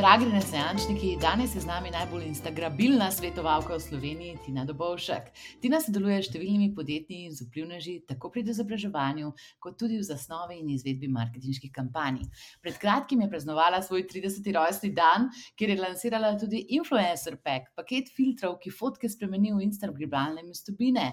Dragi renesančniki, danes je z nami najbolj instagrabilna svetovalka v Sloveniji, Tina Dobovšek. Tina sodeluje s številnimi podjetji in z vplivneži tako pri izobraževanju, kot tudi v zasnovi in izvedbi marketinških kampanj. Pred kratkim je praznovala svoj 30. rojstni dan, kjer je lansirala tudi Influencer Pack, paket filtrov, ki fotke spremeni v instagrabilne mestobine.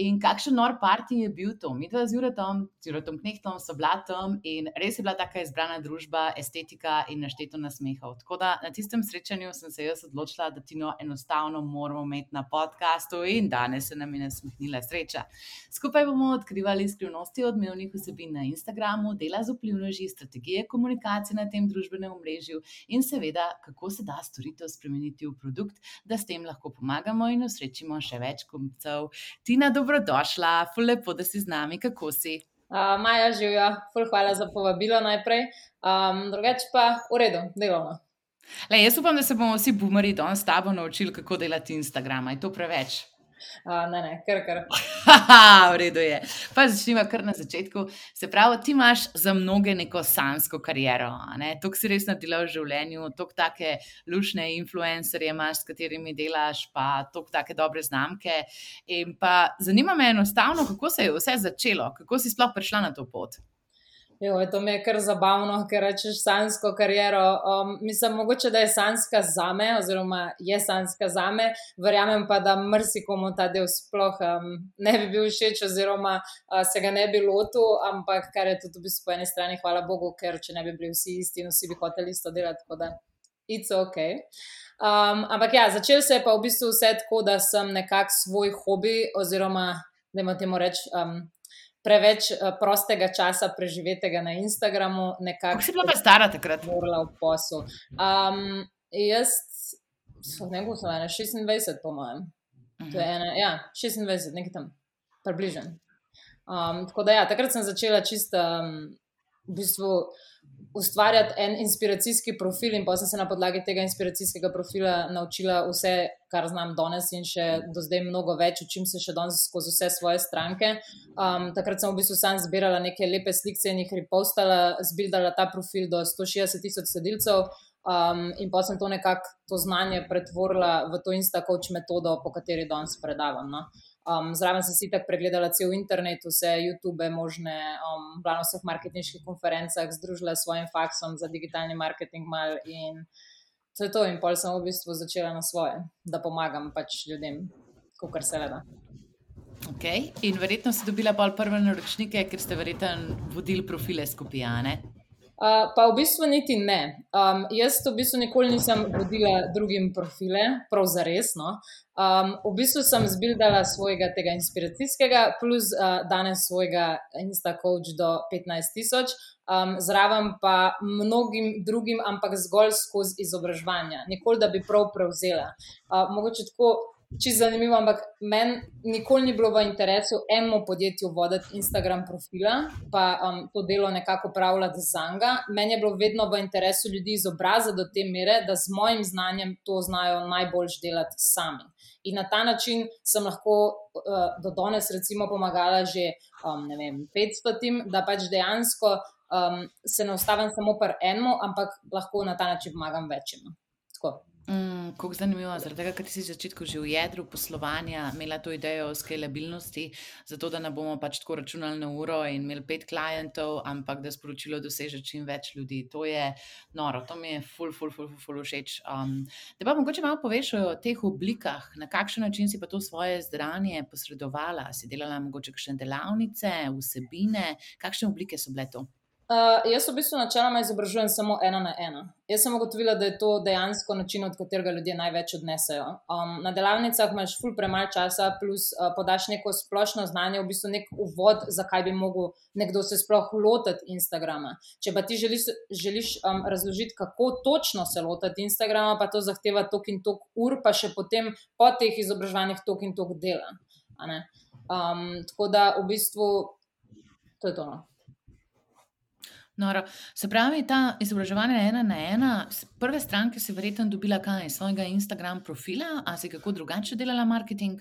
In kakšen nor parti je bil to? Mi dva z Juretom, z Juretom Knehtom, so blatom in res je bila taka izbrana družba, estetika in našteto nasmehov. Tako da na tistem srečanju sem se jaz odločila, da ti no enostavno moramo imeti na podkastu, in danes se nam je nasmehnila sreča. Skupaj bomo odkrivali skrivnosti odmevnih vsebin na Instagramu, dela z vplivneži, strategije komunikacije na tem družbenem omrežju in seveda, kako se da storitev spremeniti v produkt, da s tem lahko pomagamo in osrečimo še več kupcev. Tina, dobrodošla, fulepo, da si z nami, kako si. Uh, Maja, živijo, hvala za povabilo najprej. Um, drugače pa v redu, delovno. Le, jaz upam, da se bomo vsi boomerji danes s tabo naučili, kako delati Instagram. Je to preveč? Uh, ne, ne, kar kar. Haha, v redu je. Pa začnimo kar na začetku. Se pravi, ti imaš za mnoge neko sansko kariero. To, kar si res naredila v življenju, to, take lušne influencerje imaš, s katerimi delaš, pa to, take dobre znamke. In pa zanima me enostavno, kako se je vse začelo, kako si sploh prišla na to pot. Jo, to mi je kar zabavno, ker rečeš sansko kariero. Um, mislim, mogoče, da je sanska za me, oziroma je sanska za me, verjamem pa, da mrsikomu ta del sploh um, ne bi bil všeč, oziroma uh, se ga ne bi lotil, ampak kar je tudi v bistvu po eni strani, hvala Bogu, ker če ne bi bili vsi isti in vsi bi hoteli isto delati, tako da it's ok. Um, ampak ja, začel se je pa v bistvu vse tako, da sem nekako svoj hobi, oziroma da imamo temu reči. Um, preveč uh, prostega časa preživetega na Instagramu. Kako si bila pa stara takrat? Morala v poslu. Um, jaz, ne bo se ena, 26, po mojem. Uh -huh. ena, ja, 26, nekaj tam, približen. Um, tako da ja, takrat sem začela čisto um, v bistvu ustvarjati en inspiracijski profil, in pa sem se na podlagi tega inspiracijskega profila naučila vse, kar znam danes, in še do zdaj mnogo več, učim se še danes skozi vse svoje stranke. Um, takrat sem v bistvu sam zbirala neke lepe slike in jih repostala, zbildala ta profil do 160 tisoč sledilcev. Um, in pa sem to nekako to znanje pretvorila v to Instacoach metodo, po kateri danes predavam. No. Um, zraven sem si tako pregledala cel internet, vse YouTube, možne, um, bila na vseh marketinških konferencah, združila s svojim faksom za digitalni marketing. In to je to, in pol sem v bistvu začela na svoje, da pomagam pač ljudem, kar se le da. Okay. In verjetno si dobila bolj prve naročnike, ker ste verjetno vodili profile skupine. Uh, pa v bistvu niti ne. Um, jaz v bistvu nikoli nisem vodila drugim profile, prav za resno. Um, v bistvu sem zbildala svojega tega inspiracijskega, plus uh, danes svojega Instacoach do 15 tisoč, um, zraven pa mnogim drugim, ampak zgolj skozi izobraževanje. Nikoli, da bi prav prevzela. Uh, mogoče tako čisto zanimivo, ampak meni nikoli ni bilo v interesu enemu podjetju voditi Instagram profila, pa um, to delo nekako upravljati za njega. Meni je bilo vedno v interesu ljudi izobraziti do te mere, da z mojim znanjem to znajo najboljš delati sami. In na ta način sem lahko uh, do danes, recimo, pomagala že um, vem, 500 tim, da pač dejansko um, se ne ustavim samo pri enem, ampak lahko na ta način pomagam večjim. Tako. Mm, kako zanimivo, zaradi tega, ker si začetku že v jedru poslovanja imela to idejo o skalabilnosti, zato da ne bomo pač tako računali na uro in imeli pet klientov, ampak da sporočilo doseže čim več ljudi. To je noro, to mi je ful, ful, ful, ful, ful všeč. Um, da pa mogoče malo poveš o teh oblikah, na kakšen način si pa to svoje zdravje posredovala, si delala mogoče kakšne delavnice, vsebine, kakšne oblike so bile to? Uh, jaz v bistvu načeloma izobražujem samo ena na ena. Jaz sem ugotovila, da je to dejansko način, od katerega ljudje največ odnesejo. Um, na delavnicah imaš ful premaj časa, plus uh, podaš neko splošno znanje, v bistvu nek uvod, zakaj bi mogel nekdo se sploh lotiti Instagrama. Če pa ti želiš, želiš um, razložiti, kako točno se lotiti Instagrama, pa to zahteva tok in tok ur, pa še potem po teh izobraževanjih tok in tok dela. Um, tako da v bistvu to je to. No. Noro. Se pravi, ta izobraževanje ena na ena, prve stranke si verjetno dobila kaj iz svojega Instagram profila, ali si kako drugače delala marketing?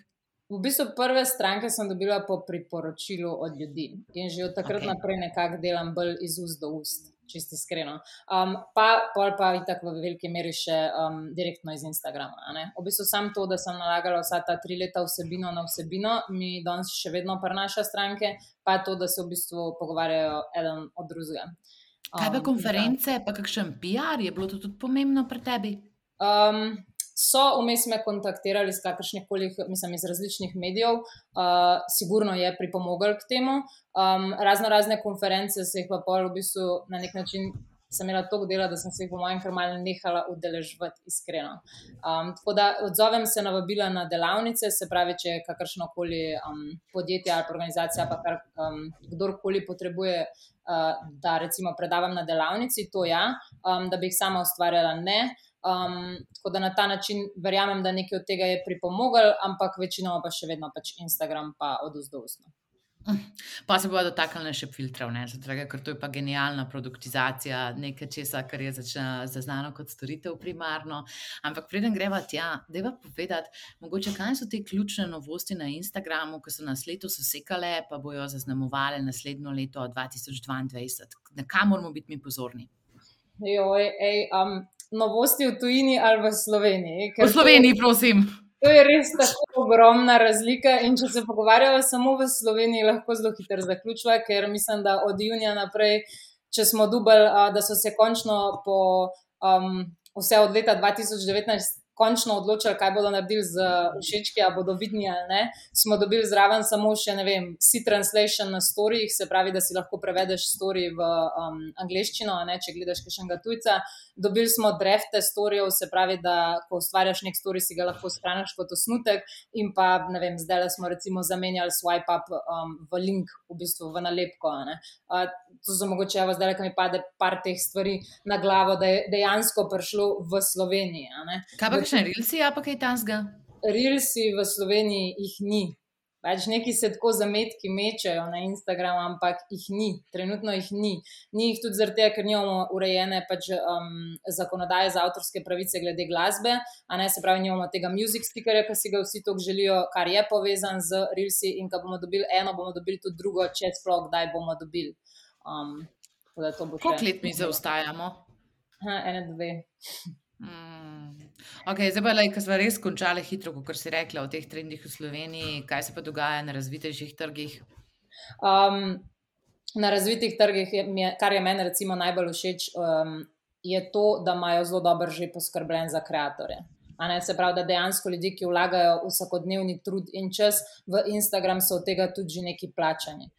V bistvu prve stranke sem dobila po priporočilu od ljudi in že od takrat okay. naprej nekako delam bolj iz ust do ust. Čisti iskreno. Um, pa pol pa je tako v veliki meri še um, direktno iz Instagrama. V bistvu sam to, da sem nalagala vsa ta tri leta vsebino na vsebino, mi danes še vedno prenaša stranke, pa to, da se v bistvu pogovarjajo eden od drugega. Um, Kaj pa konference, da. pa kakšen PR, je bilo to tudi pomembno pri tebi? Um, so vmes me kontaktirali iz kakršnih koli, mislim, iz različnih medijev, uh, sigurno je pripomogel k temu. Um, razno razne konference se jih pa pol v bistvu na nek način. Sem imela toliko dela, da sem se jih po mojem kar malo nehala udeležvati, iskreno. Um, tako da odzovem se na vabila na delavnice, se pravi, če je kakršno koli um, podjetje ali organizacija, pa kar um, kdorkoli potrebuje, uh, da recimo predavam na delavnici, to ja, um, da bi jih sama ustvarjala, ne. Um, tako da na ta način verjamem, da nekaj od tega je pripomogel, ampak večinoma pa še vedno pač Instagram pa odozdovsno. Pa se bodo dotaknili še filtrov, Zdaj, ker to je pa genialna produktizacija nekaj česa, kar je zaznano kot storitev primarno. Ampak preden greva tja, deva povedati, mogoče kaj so te ključne novosti na Instagramu, ki so nas letos usekale, pa bojo zaznamovale naslednjo leto 2022. Na kam moramo biti mi pozorni? Joj, ej, um, novosti v tujini ali v Sloveniji. V Sloveniji, to, prosim. To je res tako ogromna razlika. In če se pogovarjamo samo v Sloveniji, lahko zelo hitro zaključuje, ker mislim, da od junija naprej, če smo dubali, da so se končno po um, vse od leta 2019 končno odločili, kaj bodo naredili z všečki, ali bodo vidni ali ne, smo dobili zraven samo še, ne vem, si translation na storijih, se pravi, da si lahko prevedeš story v um, angliščino, ne, če gledaš kakšnega tujca. Dobili smo drefte storijev, se pravi, da ko ustvarjaš nek story, si ga lahko shraniš kot osnutek. In pa, ne vem, zdaj smo recimo zamenjali swipe up um, v link, v bistvu v nalepko. Uh, to so mogoče, evo, zdaj, ki mi pade par teh stvari na glavo, da je dejansko prišlo v Sloveniji. Kaj pa kakšne rilsi, a pa kaj tasga? Rilsi v Sloveniji jih ni. Pač neki se tako zametki mečajo na Instagramu, ampak jih ni, trenutno jih ni. Ni jih tudi zato, ker nimamo urejene pač, um, zakonodaje za avtorske pravice glede glasbe, a ne se pravi, nimamo tega music stickerja, ki si ga vsi tako želijo, kar je povezan z Rilsi. In ko bomo dobili eno, bomo dobili tudi drugo, če sploh kdaj bomo dobili. Um, Koliko let mi zaostajamo? Ha, ene, dve. Mm. Okay, zdaj pa, ki smo res končali hitro, kot si rekla, o teh trendih v Sloveniji, kaj se pa dogaja na razvitejših trgih? Um, na razvitih trgih, je, kar je meni recimo najbolj všeč, um, je to, da imajo zelo dobro že poskrbljen za ustvarjalce. Se pravi, da dejansko ljudje, ki vlagajo vsakodnevni trud in čas v Instagram, so od tega tudi že neki plačani.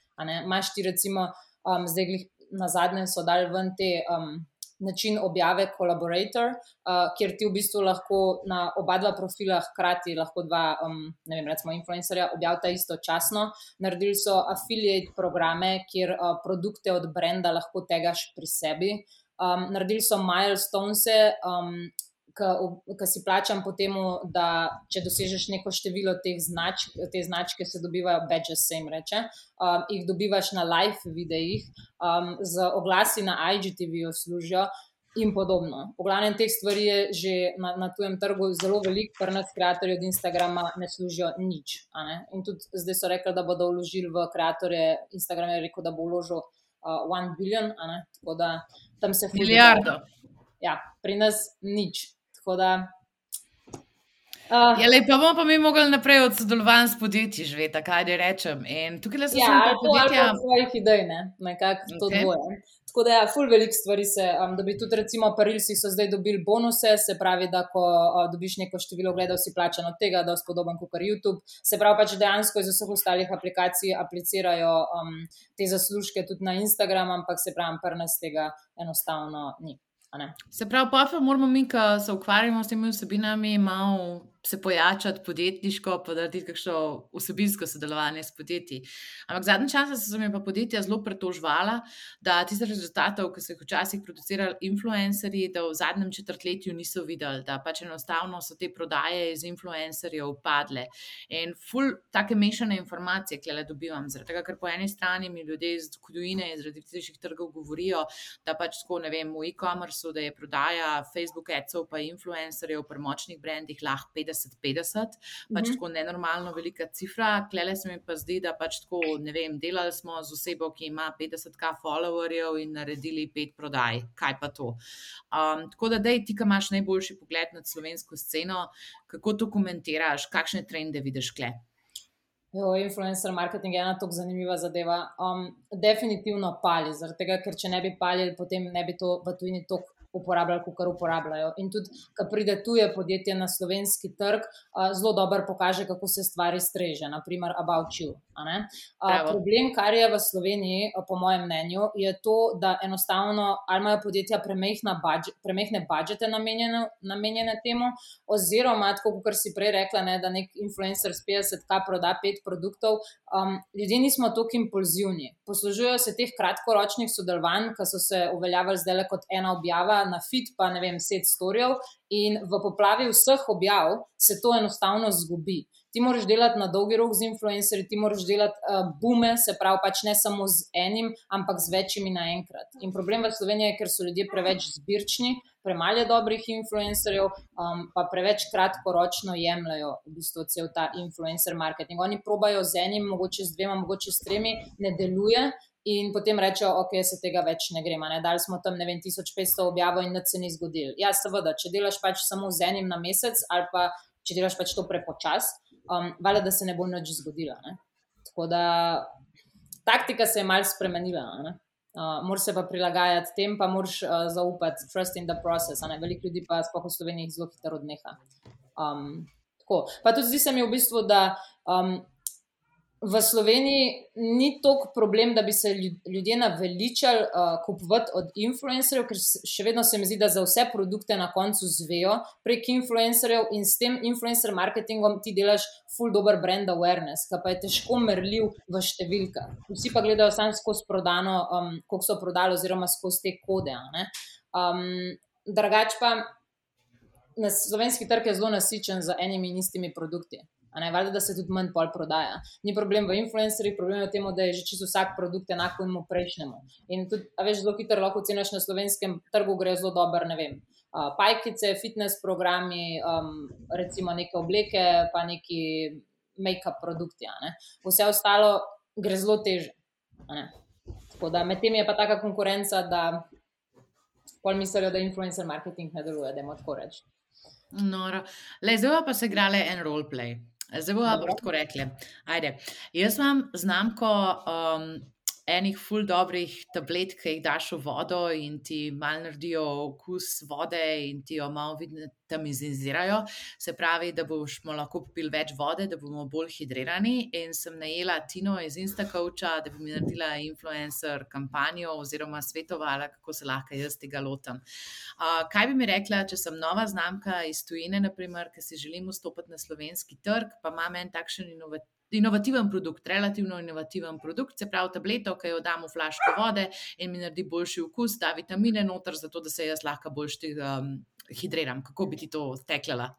Máš ti, recimo, um, zdaj na zadnje so dali ven te um, način objave Collaborator, uh, kjer ti v bistvu lahko na oba dva profila hkrati, lahko dva, um, ne vem, recimo influencerja, objavita istočasno. Naredili so affiliate programe, kjer uh, produkte od brenda lahko tegaš pri sebi. Um, naredili so milestones, um, ki si plačam po tem, da če dosežeš neko število teh značk, te značke se dobivajo, badges se jim reče, um, jih dobivaš na live videih, um, z oglasi na IGTV-ju služijo. In podobno. V glavnem teh stvari je že na, na tujem trgu zelo veliko, kar nas, ustvarjalci od Instagrama, ne služijo nič. Ne? In tudi zdaj so rekli, da bodo vložili v ustvarjalce. Instagram je rekel, da bo vložil uh, one billion, tako da tam se fuli. Milijardo. Ja, pri nas nič. Tako da. Uh, ja, lej, pa bomo pa mi mogli naprej od sodelovanj s podjetji živeti, kaj da rečem. In tukaj so ja, samo podjetja. Ja, svojih idej, ne, nekako to okay. dvoje. Tako da, ja, ful velik stvari se, um, da bi tudi, recimo, Parilsi so zdaj dobili bonuse, se pravi, da ko uh, dobiš neko število gledal, si plačan od tega, da je spodoben kot YouTube. Se pravi, pač dejansko iz vseh ostalih aplikacij aplicirajo um, te zaslužke tudi na Instagram, ampak se pravi, prnas tega enostavno ni. Se pravi, pa moramo mi, ki se ukvarjamo s temi vsebinami, malo se pojačati podjetniško, pa narediti kakšno vsebinsko sodelovanje s podjetji. Ampak zadnji čas so mi pa podjetja zelo pretožvala, da tiste rezultate, ki so jih včasih producirali influencerji, da v zadnjem četrtletju niso videli, da pač enostavno so te prodaje iz influencerjev padle. In ful, take mešane informacije, ki le dobivam, zaradi tega, ker po eni strani mi ljudje iz tujine, iz različnih trgov govorijo, da pač tako ne vem, v e-commerce, da je prodaja Facebook, Etsov, pa influencerjev, premočnih brendih lahko 50 50-50, pač mhm. tako nenormalno velika cifra. Klele se mi pa zdi, da pač tako, ne vem, delali smo z osebo, ki ima 50k followerjev in naredili pet prodaj. Kaj pa to? Um, tako da, dej, ti, ki imaš najboljši pogled na slovensko sceno, kako to komentiraš, kakšne trende vidiš kle? Jo, influencer marketing je ena tako zanimiva zadeva. Um, definitivno pali, zaradi tega, ker če ne bi palili, potem ne bi to v tujini tako uporabljali, kot uporabljajo. In tudi, ko pride tuje podjetje na slovenski trg, zelo dobro pokaže, kako se stvari streže, naprimer, about you. Problem, kar je v Sloveniji, po mojem mnenju, je to, da enostavno ali imajo podjetja budget, premehne budžete namenjene, namenjene temu, oziroma, kot si prej rekla, ne, da nek influencer s 50k proda pet produktov. Um, ljudje nismo tako impulzivni. Poslužujejo se teh kratkoročnih sodelovanj, ki so se uveljavili zdaj le kot ena objava na fit, pa ne vem, set storijev, in v poplavi vseh objav se to enostavno zgubi. Ti moraš delati na dolgi rok z influencerji, ti moraš delati uh, bume, se pravi, pač ne samo z enim, ampak z večjimi naenkrat. In problem v Sloveniji je, ker so ljudje preveč zbirčni, premalo dobrih influencerjev, um, pa preveč kratkoročno jemljajo v bistvu cel ta influencer marketing. Oni probajo z enim, mogoče z dvema, mogoče s tremi, ne deluje, in potem rečejo, ok, se tega več ne gremo. Dali smo tam, ne vem, 1500 objavov in da se ni zgodil. Ja, seveda, če delaš pač samo z enim na mesec ali pa če delaš pač to prepočas, um, valjda, da se ne bo nič zgodilo. Ne? Tako da taktika se je malce spremenila. Uh, moraš se pa prilagajati tem, pa moraš uh, zaupati, trust in the process. Veliko ljudi pa sploh v Sloveniji zelo hitro odneha. Um, pa tudi zdi se mi v bistvu, da um, v Sloveniji ni toliko problem, da bi se ljudje naveličali uh, kupovati od influencerjev, ker še vedno se mi zdi, da za vse produkte na koncu zvejo prek influencerjev in s tem influencer marketingom ti delaš full dober brand awareness, ki pa je težko merljiv v številkah. Vsi pa gledajo samo skozi prodano, um, koliko so prodali, oziroma skozi te kode. Um, Drugač pa. Na slovenski trg je zelo nasičen z enimi in istimi produkti. Ne, valjda, da se tudi manj pol prodaja. Ni problem v influencerjih, problem je v tem, da je že čisto vsak produkt enako in mu prejšnjemu. In tudi, veš, zelo hitro lahko ceniš na slovenskem trgu, gre zelo dobro, ne vem. Uh, pajkice, fitness programi, um, recimo neke obleke, pa neki make-up produkti. Vse ostalo gre zelo teže. Tako da med tem je pa taka konkurenca, da pol mislijo, da influencer marketing ne deluje, da je moč reči. No, le zdaj pa se igrale en roleplay. Zdaj bomo lahko rekli. Ajde. Jaz imam znamko um, enih ful dobrih tablet, ki jih daš v vodo in ti mal naredijo okus vode in ti jo malo vidno tam izizirajo. Se pravi, da bomo lahko popili več vode, da bomo bolj hidrirani. In sem najela Tino iz Instacoacha, da bi mi naredila influencer kampanjo oziroma svetovala, kako se lahko jaz tega lotam. Uh, kaj bi mi rekla, če sem nova znamka iz tujine, naprimer, ki si želim vstopiti na slovenski trg, pa imam en takšen inovativen inovativen produkt, relativno inovativen produkt, se pravi tableto, ki jo damo v flaško vode in mi naredi boljši okus, da vitamine noter, zato da se jaz lahko bolj um, hidriram. Kako bi ti to teklala?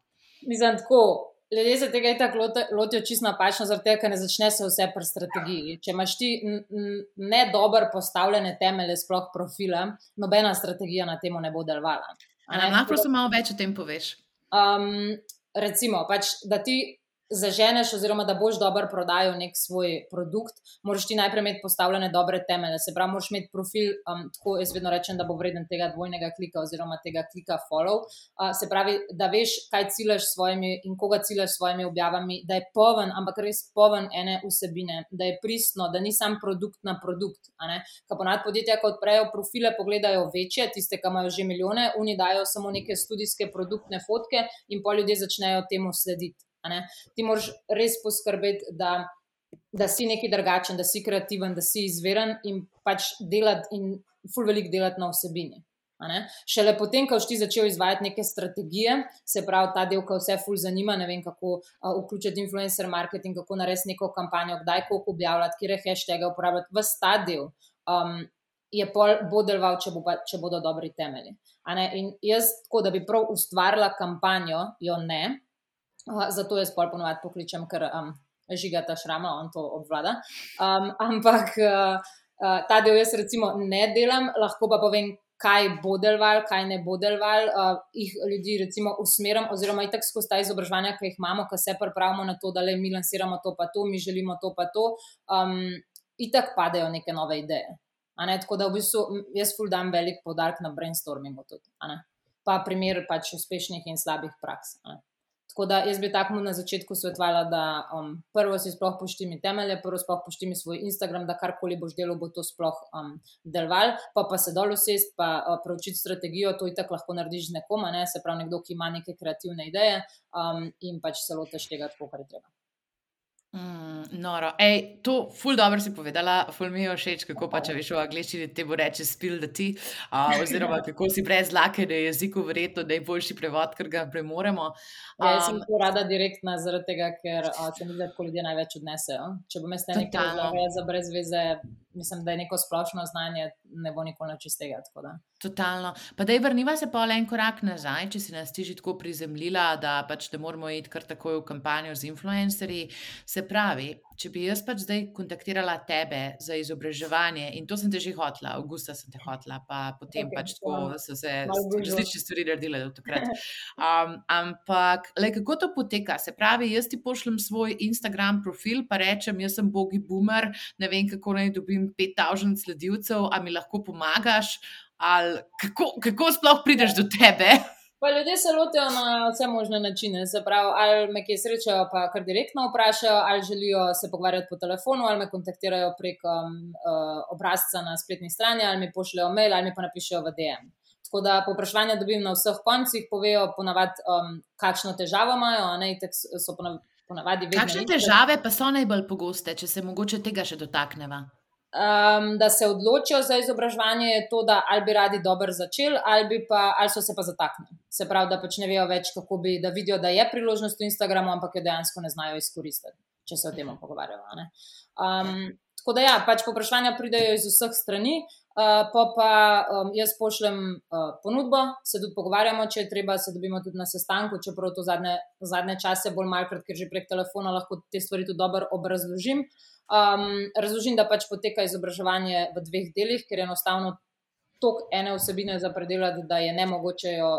Mislim, tako. Ljudje se tega tako lotijo čisto napačno, zaradi tega, ker ne začne se vse pri strategiji. Če imaš ti ne dobro postavljene temelje, sploh profila, nobena strategija na tem ne bo delovala. Lahko samo malo več o tem poveš. Um, recimo, pač, da ti zaženeš, oziroma da boš dobro prodajal nek svoj produkt, moraš ti najprej imeti postavljene dobre temelje. Se pravi, moraš imeti profil, um, tako jaz vedno rečem, da bo vreden tega dvojnega klika oziroma tega klika follow. Uh, se pravi, da veš, kaj ciljaš s svojimi in koga ciljaš s svojimi objavami, da je poven, ampak res poven ene vsebine, da je pristno, da ni sam produkt na produkt. Kaj ponad podjetja, ko odprejo profile, pogledajo večje, tiste, ki imajo že milijone, oni dajo samo neke študijske produktne fotke in pa ljudje začnejo temu slediti. Ti moraš res poskrbeti, da, da si nekaj drugačen, da si kreativen, da si izveren in pač delati in ful velik delati na vsebini. Šele potem, ko si začel izvajati neke strategije, se pravi ta del, ki vse ful zanima, ne vem, kako uh, vključiti influencer marketing, kako narediti neko kampanjo, kdaj koliko objavljati, kje hashtag uporabljati, v ta del. Um, Je bo deloval, če, bo pa, če bodo dobri temelji. In jaz, tako da bi prav ustvarila kampanjo, jo ne, zato jaz pol ponovadi pokličem, ker um, žiga ta šrama, on to obvlada. Um, ampak uh, uh, ta del jaz recimo ne delam, lahko pa povem, kaj bo deloval, kaj ne bo deloval, uh, jih ljudi recimo usmerim, oziroma itak skozi ta izobraževanja, ki jih imamo, ki se pripravimo na to, da le mi lansiramo to pa to, mi želimo to pa to, um, itak padejo neke nove ideje. Ne? Tako da v bistvu jaz ful dam velik podarek na brainstormingu tudi, pa primer pač uspešnih in slabih praks. Tako da jaz bi tako na začetku svetovala, da um, prvo si sploh poštimi temelje, prvo sploh poštimi svoj Instagram, da karkoli boš delal, bo to sploh um, deloval, pa pa se dol usest, pa uh, preučiti strategijo, to itak lahko narediš z nekom, ne? se pravi nekdo, ki ima neke kreativne ideje um, in pač se lotiš tega tako, kar je treba. Mm, noro. Ej, to, ful dobro si povedala, ful mi je všeč, kako pa če veš v angliščini te bo reči spill the tea, uh, oziroma kako si brez lake na jeziku, verjetno najboljši prevod, ker ga premoremo. Um, ja, jaz sem to rada direktna, zaradi tega, ker uh, se mi zdi, da ljudje največ odnesejo. Če bom jaz nekaj za brez veze, mislim, da je neko splošno znanje, ne bo nikoli čistega. Totalno. Pa da je vrniva se pa le en korak nazaj, če si nas ti že tako prizemljila, da pač ne moramo iti kar takoj v kampanjo z influencerji. Se pravi, če bi jaz pač zdaj kontaktirala tebe za izobraževanje in to sem te že hotla, avgusta sem te hotla, pa potem okay, pač tako so se različne stvari naredile do takrat. Um, ampak, le kako to poteka? Se pravi, jaz ti pošljem svoj Instagram profil, pa rečem, jaz sem bogi boomer, ne vem, kako naj dobim 5000 sledilcev, a mi lahko pomagaš ali kako, kako sploh prideš do tebe? Pa ljudje se lotijo na vse možne načine. Se pravi, ali me kje srečajo, pa kar direktno vprašajo, ali želijo se pogovarjati po telefonu, ali me kontaktirajo prek um, uh, obrazca na spletni strani, ali mi pošljajo mail, ali mi pa napišejo v DM. Tako da poprašanja dobim na vseh koncih, povejo ponavadi, um, kakšno težavo imajo. Ne, ponavadi kakšne težave pa so najbolj pogoste, če se mogoče tega še dotakneva? Um, da se odločijo za izobraževanje, je to, da ali bi radi dobro začeli, ali, pa, ali so se pa zataknili. Se pravi, da pač ne vejo več, kako bi, da vidijo, da je priložnost v Instagramu, ampak jo dejansko ne znajo izkoristiti, če se o tem pogovarjajo. Um, tako da ja, pač poprašanja pridejo iz vseh strani. Uh, pa pa um, jaz pošljem uh, ponudbo, se tudi pogovarjamo, če je treba, se dobimo tudi na sestanku, čeprav to zadnje, zadnje čase bolj malkrat, ker že prek telefona lahko te stvari tudi dobro obrazložim. Um, razložim, da pač poteka izobraževanje v dveh delih, ker je enostavno toliko ene vsebine za predelati, da je ne mogoče jo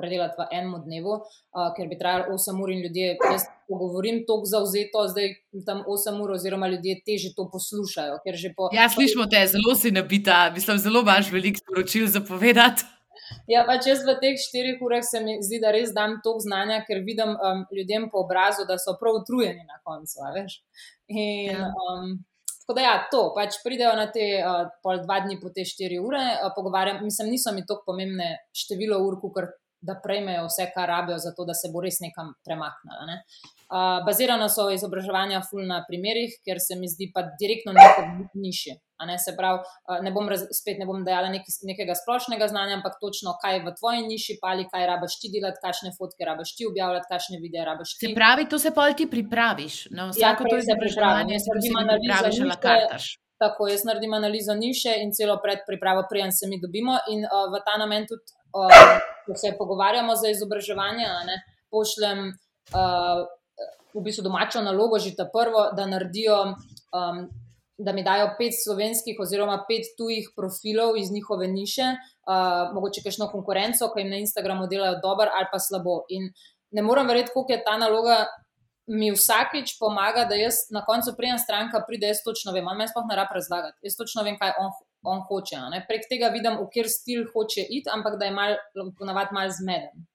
predelati v enem dnevu, uh, ker bi trajalo 8 ur in ljudje, jaz govorim tako zauzeto, zdaj tam 8 ur, oziroma ljudje teže to poslušajo. Po, ja, slišimo te, zelo si nabita, mislim, zelo imaš veliko sporočil za povedati. Ja, pač jaz v teh štirih urah se mi zdi, da res dam toliko znanja, ker vidim um, ljudem po obrazu, da so prav utrujeni na koncu. In, ja. um, tako da, ja, to pač pridejo na te uh, pol dva dni po te štiri ure, uh, pogovarjam. Mislim, niso mi tako pomembne število ur, kot da prejmejo vse, kar rabijo, zato da se bo res nekam premaknila. Ne? Uh, bazirano so izobraževanja ful na primerih, ker se mi zdi pa direktno neko nišje. Ne? Se pravi, uh, ne bom raz, spet ne bom dajala nek, nekega splošnega znanja, ampak točno kaj je v tvoji niši, ali kaj rabaš ti delati, kakšne fotke rabaš ti objavljati, kakšne videe rabaš ti. Se pravi, to se pa ti pripraviš. No, vsako ja, to izobraževanje se pripraviš, ali kartaš. Tako, jaz naredim analizo niše in celo predpripravo, prijem se mi dobimo, in uh, v ta namen tudi uh, ko se pogovarjamo za izobraževanje, ne, pošljem uh, v bistvu domačo nalogo, že ta prvo, da naredijo, um, da mi dajo pet slovenskih oziroma pet tujih profilov iz njihove niše, uh, mogoče kakšno konkurenco, ki jim na Instagramu delajo dobro ali pa slabo. In ne morem verjeti, koliko je ta naloga. Mi vsakič pomaga, da jaz na koncu prijem stranka, pride, jaz točno vem, ali me sploh ne rabi razlagati. Jaz točno vem, kaj on on hoče. Prek tega vidim, v kjer stil hoče iti, ampak da je mal, ponavadi malo zmeden.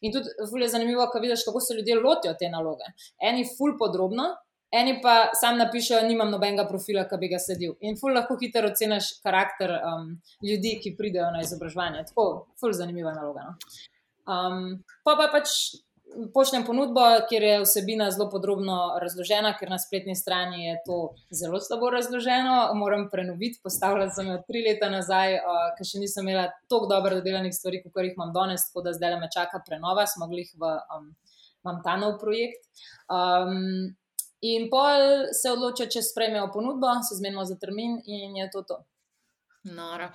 In tudi je zanimivo, ko vidiš, kako se ljudje lotijo te naloge. Eni ful podrobno. Eni pa sam napišejo, nimam nobenega profila, ki bi ga sedel. In ful lahko hitro oceniš karakter um, ljudi, ki pridejo na izobraževanje. Tako, ful zanimiva naloga. No? Um, pa pa pač pošljem ponudbo, kjer je vsebina zelo podrobno razložena, ker na spletni strani je to zelo slabo razloženo. Moram prenoviti, postavljati sem jo tri leta nazaj, uh, ker še nisem imela tako dobro dodelanih stvari, kot jih imam danes, tako da zdaj me čaka prenova, smo jih v um, ta nov projekt. Um, in pol se odloča, če sprejmejo ponudbo, se zmenimo za termin in je to to. Nora.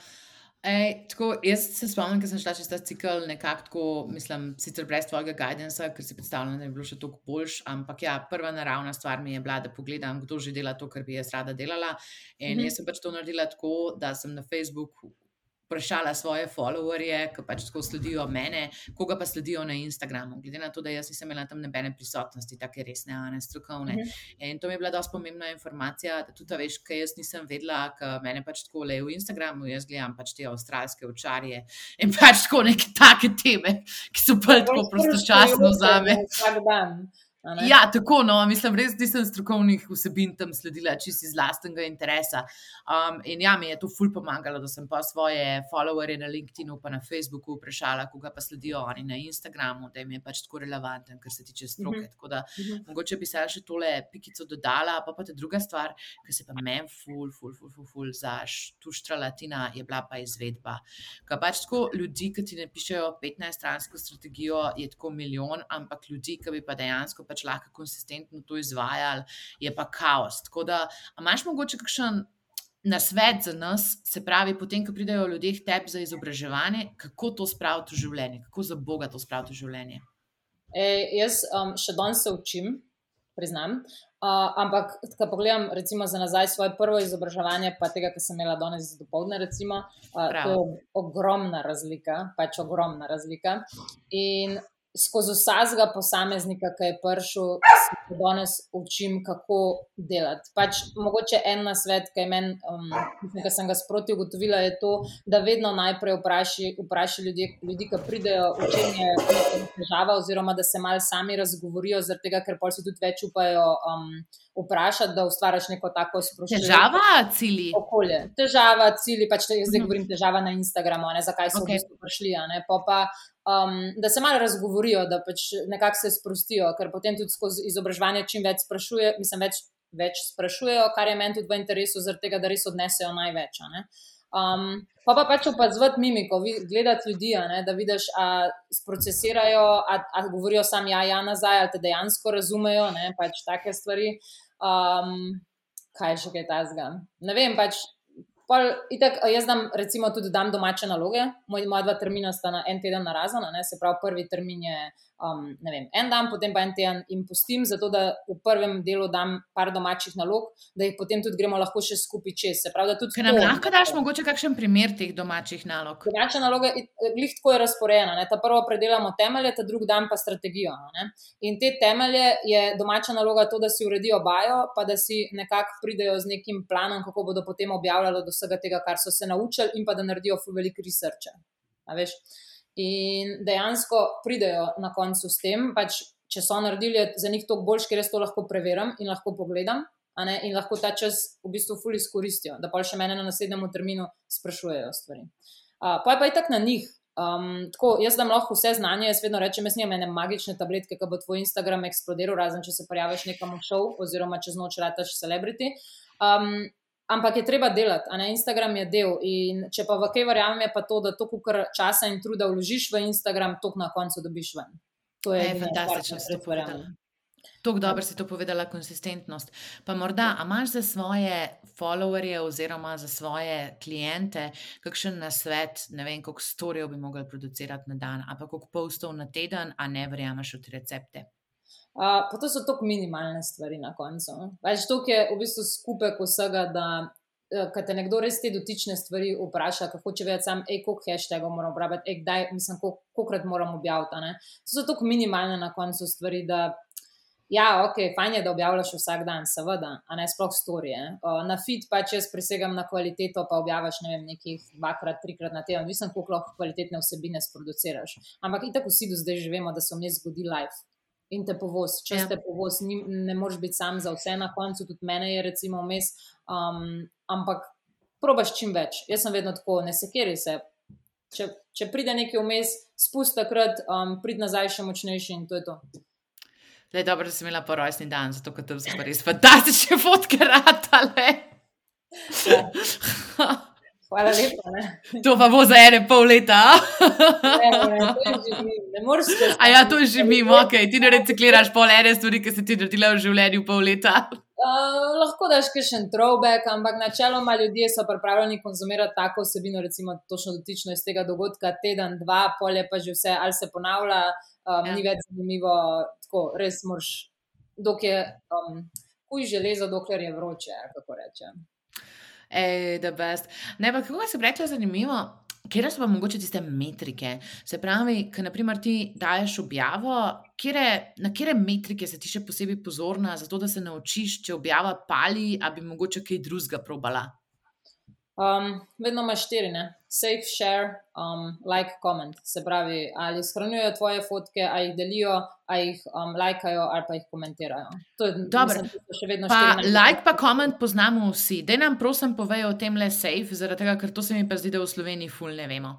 Ej, tako, jaz se spomnim, da sem šla čez ta cikl, nekako tako, mislim, sicer brez tvojega guidansa, ker si predstavljala, da je bilo še toliko boljš. Ampak ja, prva naravna stvar mi je bila, da pogledam, kdo že dela to, kar bi jaz rada delala. In mm -hmm. jaz sem pač to naredila tako, da sem na Facebooku vprašala svoje followerje, ki pač tako sledijo mene, koga pa sledijo na Instagramu. Glede na to, da jaz nisem imela tam nobene prisotnosti, tako resne, a ne strokovne. Uh mhm. -huh. In to mi je bila dosti pomembna informacija, da tudi veš, kaj jaz nisem vedela, ker mene pač tako le v Instagramu, jaz gledam pač te avstralske očarje in pač tako neke take teme, ki so pa tako prostočasno za me. Vsak dan. Ja, tako, no, mislim, res nisem strokovnih vsebin tam sledila, čisto iz lastnega interesa. Um, in ja, mi je to ful pomagalo, da sem pa svoje followerje na LinkedIn-u, pa na Facebooku vprašala, koga pa sledijo oni na Instagramu, da jim je pač tako relevanten, kar se tiče stroke. Mm -hmm. Tako da mm -hmm. mogoče bi se še tole pikico dodala, pa pa ta druga stvar, ki se pa meni ful, ful, ful, ful, ful zaš, tu štralatina je bila pa izvedba. Kaj pač tako ljudi, ki ti ne pišejo 15-stransko strategijo, je tako milijon, ampak ljudi, ki bi pa dejansko pač lahko konsistentno to izvajali, je pa kaos. Tako da, imaš mogoče kakšen na svet za nas, se pravi, potem, ko pridejo ljudje k tebi za izobraževanje, kako to spraviti v življenje, kako za Boga to spraviti v življenje. E, jaz um, še danes se učim, priznam. Uh, ampak, ko pogledam, recimo, za nazaj svoje prvo izobraževanje, pa tega, ki sem imela danes do povdne, recimo, uh, to je ogromna razlika, pač ogromna razlika. In skozi vsakega posameznika, ki je prišel, se danes učim, kako delati. Pač, mogoče en na svet, ki, men, um, ki sem ga sproti ugotovila, je to, da vedno najprej vpraši, vpraši ljudi, ljudi, ki pridejo, v čem je težava, oziroma da se mal sami razgovorijo, tega, ker pa si tudi več upajo. Um, Vprašati, da ustvariš neko tako sproščeno. Težava, cilji. Okolje. Težava, cilji. Pač te, zdaj mhm. govorim težava na Instagramu, ne, zakaj so okay. v bistvu prišli. Pa, pa um, da se malo razgovorijo, da pač nekako se sprostijo, ker potem tudi skozi izobraževanje čim več sprašujejo, mislim, več, več sprašujejo, kar je meni tudi v interesu, zaradi tega, da res odnesejo največ. Um, pa pa pač opazovati mimiko, gledati ljudi, ne, da vidiš, da procesirajo, ali govorijo sami ja, ja, nazaj, ali te dejansko razumejo, ne, pač take stvari. Um, kaj še kaj tajzga? Ne vem, pač Pol, itak, jaz dam, recimo, tudi dam domače naloge. Moj, moja dva termina sta na en teden na razen, se pravi, prvi termin je um, vem, en dan, potem pa en teden jim pustim, zato da v prvem delu dam par domačih nalog, da jih potem tudi gremo lahko še skupaj čez. Pravi, Ker nam to, lahko daš mogoče kakšen primer teh domačih nalog. Domače naloge, glih tako je razporejena. Ne? Ta prvo predelamo temelje, ta drugi dan pa strategijo. Ne? In te temelje je domača naloga to, da si uredijo bajo, pa da si nekako pridejo z nekim planom, kako bodo potem objavljali do vsega tega, kar so se naučili, in pa da naredijo veliko researcha. In dejansko pridejo na koncu s tem, pač, če so naredili za njih to boljš, ker jaz to lahko preverim in lahko pogledam, in lahko ta čas v bistvu fully izkoristijo, da pa še mene na naslednjem terminu sprašujejo stvari. Uh, pa je pa i tak na njih. Um, tako, jaz dam lahko vse znanje, jaz vedno rečem, jaz nimam ene magične tabletke, ki bo tvoj Instagram eksplodiral, razen če se prijaviš nekam v šov, oziroma čez noč rataš celebrity. Um, Ampak je treba delati, a ne Instagram je del. In če pa v kaj verjamem, je pa to, da to, kar časa in truda vložiš v Instagram, to na koncu dobiš ven. To je fantastično, da se to verjamem. Tako dobro si to povedala, konsistentnost. Pa morda, a imaš za svoje followerje oziroma za svoje klijente kakšen nasvet, ne vem, koliko storijev bi mogli producirati na dan, pa koliko postov na teden, a ne verjameš v te recepte? Uh, pa to so tako minimalne stvari na koncu. Več to je v bistvu skupek vsega, da uh, te nekdo res te dotične stvari vpraša, kako če več sam, ej, koliko hashtagov moram uporabljati, ej, kdaj, mislim, koliko krat moram objaviti. To so tako minimalne na koncu stvari, da ja, ok, fajn je, da objavljaš vsak dan, seveda, a ne sploh storije. Uh, na fit pač jaz presegam na kvaliteto, pa objaviš ne vem, nekih dvakrat, trikrat na teden, mislim, koliko lahko kvalitetne vsebine sproduciraš. Ampak itak vsi do zdaj že vemo, da se v njej zgodi live in te povoz. Če ja. te povoz, ni, ne moreš biti sam za vse na koncu, tudi mene je, recimo, vmes. Um, ampak probaš čim več. Jaz sem vedno tako, ne sekeri se. Če, če pride nekaj vmes, spusti takrat, um, pridi nazaj še močnejši in to je to. Le, dobro, da sem imela porojstni dan, zato ker tam so res fantastične fotke ratale. Ja. Hvala lepa. Ne? To pa bo za ene pol leta. ne, ne, ne, ne moreš se. A ja, to že mimo, ok, ti ne recikliraš pol ene stvari, ki si ti naredila v življenju pol leta. Uh, lahko daš še en throwback, ampak načeloma ljudje so pripravljeni konzumirati tako vsebino, recimo točno dotično iz tega dogodka, teden, dva, polje pa že vse, ali se ponavlja, um, ja. ni več zanimivo, tako res moraš, dokler je um, kuj železo, dokler je vroče, kako rečem da best. Ne, pa kako si rekla, zanimivo. Kje so pa mogoče tiste metrike? Se pravi, ker naprimer ti daješ objavo, kjere, na kere metrike se ti še posebej pozorna, zato da se naučiš, če objava pali, ali bi mogoče kaj drugega probala? Um, vedno imaš štiri, ne? Safe, share, um, like, comment. Se pravi, ali shranjujejo tvoje fotke, ali jih delijo, ali jih um, lajkajo, ali pa jih komentirajo. To je dobro. Še vedno pa. Like pa comment poznamo vsi. Dej nam, prosim, povejo o tem le safe, zaradi tega, ker to se mi pa zdi, da v Sloveniji ful ne vemo.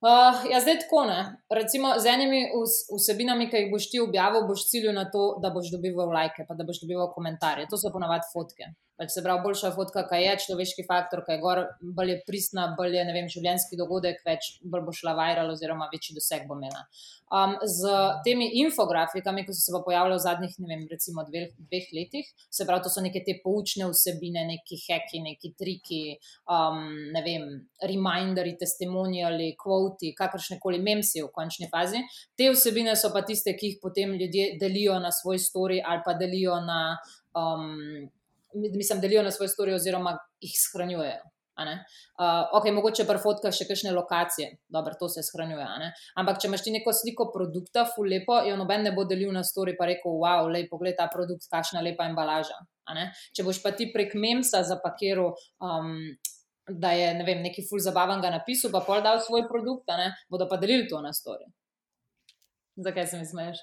Uh, ja, zdaj tako ne. Recimo z enimi vsebinami, ki jih boš ti objavil, boš ciljil na to, da boš dobival like, pa da boš dobival komentarje. To so ponavadi fotke. Pač se pravi, boljša fotka, kaj je človeški faktor, kaj je gor, bolj je pristna, bolj je vem, življenjski dogodek, več bolj bo šla viral, oziroma večji doseg bo imela. Um, z temi infografikami, ki so se pojavljali v zadnjih, ne vem, recimo dveh, dveh letih, se pravi, to so neke te poučne vsebine, neki heki, neki triki, um, ne vem, reminderi, testimoniali, kvoti, kakršne koli memsi v končni fazi. Te vsebine so pa tiste, ki jih potem ljudje delijo na svoj story ali pa delijo na. Um, mislim, delijo na svoje storije, oziroma jih shranjujejo. Uh, ok, mogoče pa fotka še kakšne lokacije, dobro, to se shranjuje. Ampak, če imaš ti neko sliko produkta, fu lepo, jo noben ne bo delil na story, pa rekel, wow, lej, pogled ta produkt, kakšna lepa embalaža. Če boš pa ti prek memsa zapakiral, um, da je ne vem, neki ful zabaven ga napisal, pa pol dal svoj produkt, bodo pa delili to na story. Zakaj se mi smeješ?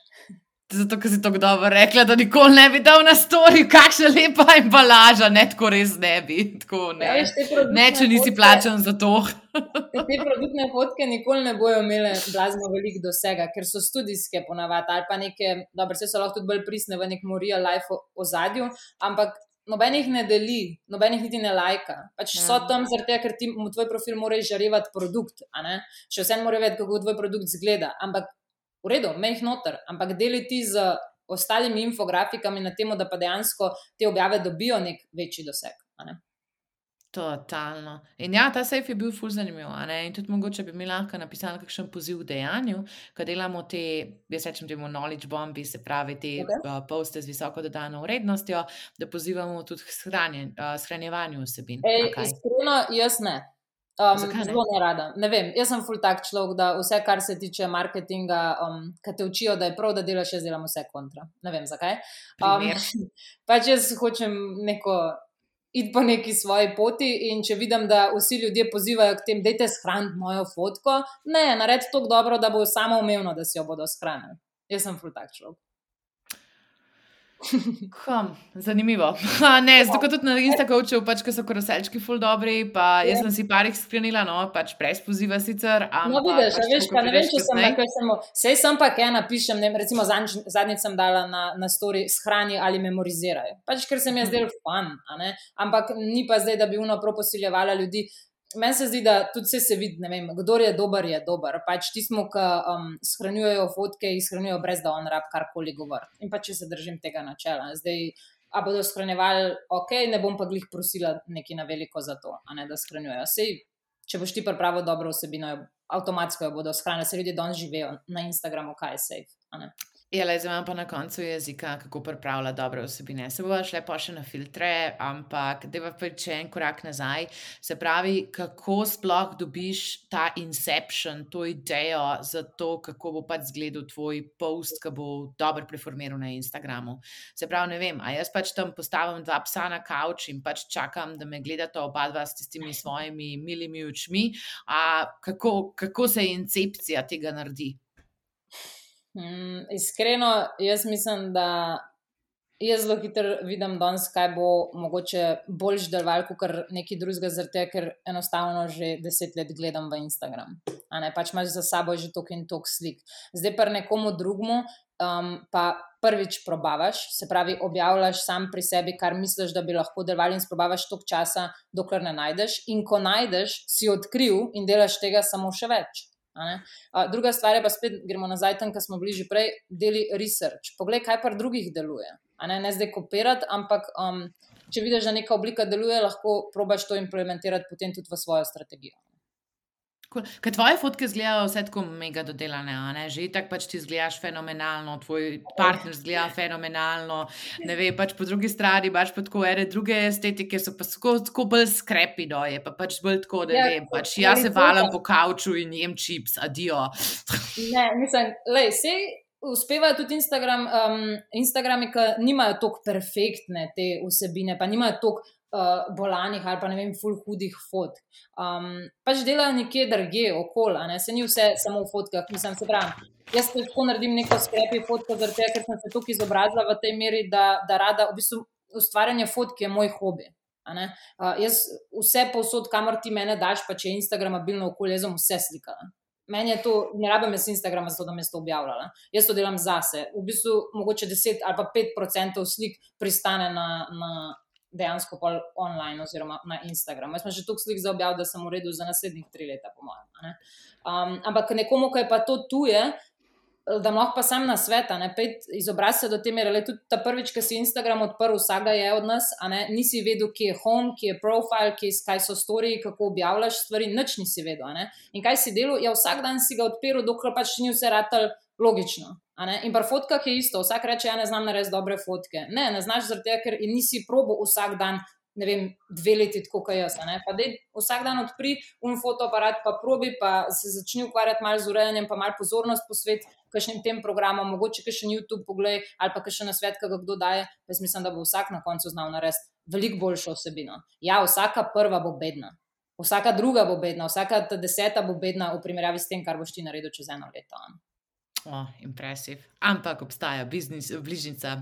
Zato, ker si tako dobro rekla, da nikoli ne bi dal na stori, kakšna lepa embalaža, ne tako res ne bi. Tako, ne. Ja, ne, če nisi fotke, plačen za to. te produktne fotke nikoli ne bojo imele blazno veliko dosega, ker so študijske ponavadi ali pa neke, dobro, se so lahko tudi bolj prisne v nekem real life ozadju, ampak. Noben jih ne deli, noben jih niti ne lajka. Pač ja. So tam zato, ker ti v tvoj profil moraš žarevati produkt. Še vsem mora vedeti, kako tvoj produkt izgleda. Ampak v redu, me jih noter, ampak deliti z ostalimi infografikami na tem, da pa dejansko te objave dobijo nek večji doseg. Ne? Totalno. In ja, ta sejf je bil fuz zanimiv. In tudi mogoče bi mi lahko napisali kakšen poziv v dejanju, ko delamo te, jaz rečem, temu knowledge bombi, se pravi, te okay. uh, poste z visoko dodano vrednostjo, da pozivamo tudi k shranjevanju vsebin. Ej. Iskreno, jaz ne. Um, zelo ne rada. Ne vem, jaz sem full tak človek, da vse, kar se tiče marketinga, um, ki te učijo, da je prav, da delaš, jaz delam vse kontra. Ne vem zakaj. Um, pač jaz hočem neko. Iti po neki svoji poti, in če vidim, da vsi ljudje pozivajo k temu, da je shraniti mojo fotko, ne, naredi to dobro, da bo samo umevno, da si jo bodo shranili. Jaz sem full tak človek. Hm, zanimivo. Ne, zato tudi na Instagramu, pač, ko so koroselčki ful dobri, pa jaz sem si parih sklenila, no, pač brez poziva sicer. No, vidiš, pač, veš, pa ne vem, če sem nekaj samo. Sej sem pa, kaj napišem, ne, recimo zadnjič sem dala na, na story shrani ali memorizirajo. Pač, ker se mi je zdelo fun, ampak ni pa zdaj, da bi uno proposiljala ljudi. Meni se zdi, da tudi vse se vidi, ne vem, kdo je dober, je dober. Pač ti smo, ki um, shranjujejo fotke, jih shranjujejo brez da on rab karkoli govori. In pa če se držim tega načela. Zdaj, a bodo shranjevali, ok, ne bom pa glih prosila neki na veliko za to, ne da shranjujejo. Sej, če boš ti pripravil dobro vsebino, avtomatsko jo bodo shranili, se ljudje danes živijo na Instagramu, kaj je safe. Je le zdaj pa na koncu jezika, kako pripravlja dobre vsebine. Se bo šle pa še na filtre, ampak da pa če en korak nazaj, se pravi, kako sploh dobiš ta inception, to idejo za to, kako bo pač zgledal tvoj post, ki bo dobro preformiral na Instagramu. Se pravi, ne vem, a jaz pač tam postavim dva psa na kavč in pač čakam, da me gledata oba dva s tistimi svojimi milimi očmi. Kako, kako se incepcija tega naredi? Mm, iskreno, jaz mislim, da jaz zelo hitro vidim danes, kaj bo mogoče boljš deloval, kot kar neki drugega, zato ker enostavno že deset let gledam v Instagram. A ne pač imaš za sabo že tok in tok slik. Zdaj pa nekomu drugmu. Um, pa prvič probavaš, se pravi, objavljaš sam pri sebi, kar misliš, da bi lahko deloval, in probavaš toliko časa, dokler ne najdeš. In ko najdeš, si odkril in delaš tega samo še več. Uh, druga stvar je pa spet, gremo nazaj tam, kjer smo bili že prej, deli research. Poglej, kaj pa drugih deluje. Ne, ne zdaj kopirati, ampak um, če vidiš, da neka oblika deluje, lahko probaš to implementirati potem tudi v svojo strategijo. Ker tvoje fotke izgledajo vse tako mega dodelane, že tako pač ti izgledaš fenomenalno, tvoj partner izgleda fenomenalno. Ne vem, pač po drugi strani imaš pa tako ere druge estetike, so pa tako, tako bolj skrepi, no je pa pač bolj tako, da ja, vem. Pač jaz se valam po kavču in jem čips, adijo. Ne, mislim, lej, sej. Uspevajo tudi Instagram, um, Instagrami, ki nimajo tako perfektne te vsebine, pa nimajo tako uh, bolanih ali pa ne vem, full hudih fotk. Um, pač delajo nekje drugje, okoli, ne? se ni vse samo v fotkah, mislim, se pravi. Jaz lahko naredim neko skrepi fotko, tega, ker sem se tukaj izobrazila v tej meri, da, da rada, v bistvu, ustvarjanje fotke je moj hobi. Uh, jaz vse posod, kamor ti mene daš, pa če je Instagram bilno okolje, jaz sem vse slikala. Meni je to, ne rabim jaz Instagrama, zato da me to objavljala. Jaz to delam zase. V bistvu, mogoče 10 ali pa 5% slik pristane na, na, dejansko pol online oziroma na Instagramu. Jaz sem že toliko slik za objav, da sem v redu za naslednjih tri leta, po mojem. Um, ampak nekomu, ki je pa to tuje, da lahko pa sam na svet, ne pet izobraz se do te mere. Le tudi ta prvič, ki si Instagram odprl, vsega je od nas, nisi vedel, kje je home, kje je profile, kje, kaj so storiji, kako objavljaš stvari, nič nisi vedel. In kaj si delal, ja, vsak dan si ga odprl, dokler pač ni vse ratelj logično. In pa fotka je isto, vsak reče, ja, ne znam narediti dobre fotke. Ne, ne znaš zaradi tega, ker nisi probo vsak dan. Ne vem, dve leti, tako kot jaz. Dej, vsak dan odpri un fotoaparat, pa probi, pa se začni ukvarjati malo z urejanjem, pa malo pozornost posveti kakšnim tem programom, mogoče še na YouTube pogled ali pa še na svet, ki ga kdo daje. Jaz mislim, da bo vsak na koncu znal narediti veliko boljšo osebino. Ja, vsaka prva bo bedna, vsaka druga bo bedna, vsaka deseta bo bedna v primerjavi s tem, kar boš ti naredil čez eno leto. Oh, impresiv. Ampak obstaja biznis, bližnjica,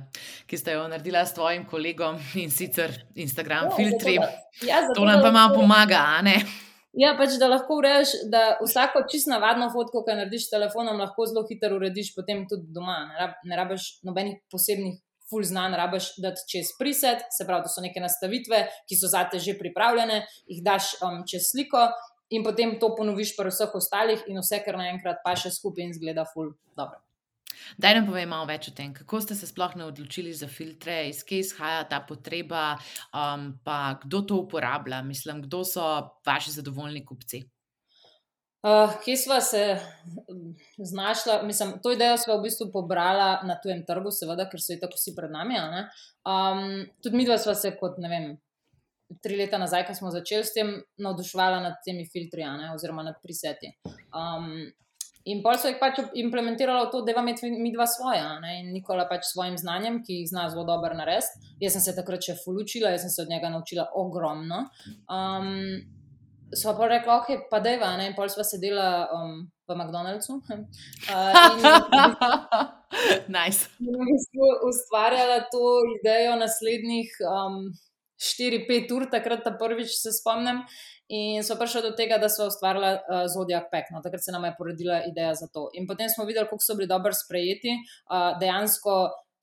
ki ste jo naredila s tvojim kolegom in sicer Instagram ja, filtri. Ja, to nam pa malo pomaga, a ne? Ja, pač da lahko ureješ, da vsako čisto navadno fotko, ki narediš s telefonom, lahko zelo hitro urediš potem tudi doma. Ne, rab, ne rabiš nobenih posebnih. Ful znan, rabaš dati čez preset, se pravi, da so neke nastavitve, ki so zate že pripravljene, jih daš um, čez sliko, in potem to ponoviš pri vseh ostalih, in vse, kar naenkrat pa še skupaj in zgleda, ful. Dobro. Daj nam povej malo več o tem, kako ste se sploh odločili za filtre, iz kje izhaja ta potreba, um, pa kdo to uporablja, mislim, kdo so vaši zadovoljni kupci. Uh, kje smo se znašli? Mislim, to idejo smo v bistvu pobrali na tujem trgu, seveda, ker so jih tako vsi pred nami. Um, tudi mi dva smo se kot, ne vem, tri leta nazaj, ko smo začeli s tem, navduševala nad temi filtri, ne, oziroma nad priseti. Um, in pol so jih pač implementirali v to, da vam je mi dva svoja, ne, in Nikola pač svojim znanjem, ki jih zna zelo dobro narediti. Jaz sem se takrat še fulučila, jaz sem se od njega naučila ogromno. Um, Sva pa rekla, ok, pa da je va, in pol sva sedela um, v McDonald'su. Uh, nice. In ustvarjala to idejo naslednjih. Um, 4-5 ur, takrat ta prvič se spomnim. In so prišli do tega, da so ustvarili uh, Zodiac Pack. No, takrat se nam je porodila ideja za to. In potem smo videli, kako so bili dobro sprejeti. Uh, dejansko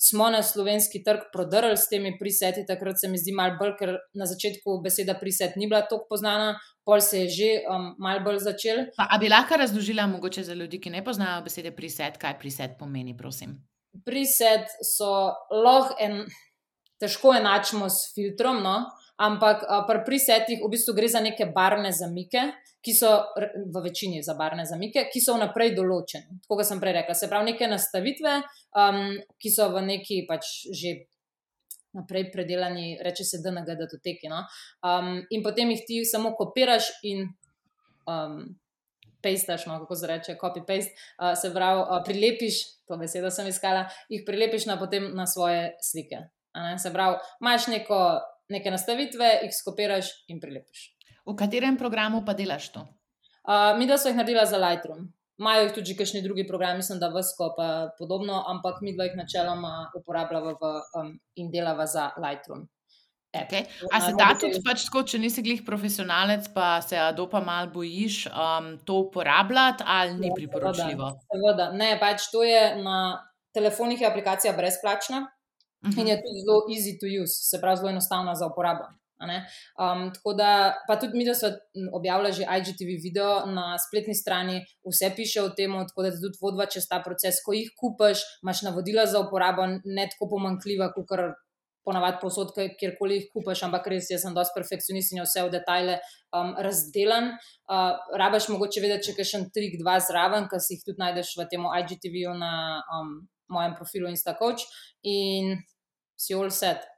smo na slovenski trg prodrli s temi priseti. Takrat se mi zdi malo bolj, ker na začetku beseda priset ni bila tako poznana, pol se je že um, malo bolj začel. Pa, a bi lahko razložila, mogoče za ljudi, ki ne poznajo besede priset, kaj priset pomeni, prosim? Priset so lahko en težko enačimo s filtrom, no? ampak pri presetih v bistvu gre za neke barvne zamike, ki so v večini za barvne zamike, ki so vnaprej določene. Tako sem prej rekla. Se pravi, neke nastavitve, um, ki so v neki pač že. Naprej predelani, reče se, da to teki. No? Um, in potem jih ti samo kopiraš in um, pastaš, no, kako se reče, copy-paste, uh, se pravi, uh, prilepiš, to besedo sem iskala, jih prilepiš na, na svoje slike. Se pravi, imaš neko, neke nastavitve, jih skopiraš in prilepiš. V katerem programu pa delaš to? Uh, mi, da so jih naredila za Lightroom. Imajo jih tudi kakšni drugi programi, mislim, da vsko pa podobno, ampak mi dva jih načeloma uporabljava v, um, in delava za Lightroom. Okay. A se da tudi, pač tako, če nisi glih profesionalec, pa se Adopa malo bojiš um, to uporabljati, ali ni ja, priporočljivo? Seveda. Ne, pač to je na telefonih je aplikacija brezplačna. -huh. in mhm. je tudi zelo easy to use, se pravi, zelo enostavna za uporabo. Um, tako da, pa tudi mi, da so objavili že IGTV video na spletni strani, vse piše o tem, tako da ti tudi vodva čez ta proces. Ko jih kupaš, imaš navodila za uporabo, ne tako pomankljiva, kot ponavadi posod, kjerkoli jih kupaš, ampak res jaz sem dosti perfekcionist in vse v detajle um, razdelan. Uh, rabaš mogoče vedeti, če kaj še en trik, dva zraven, ki si jih tudi najdeš v tem IGTV-ju na um, mojem profilu Instacoach in si all set.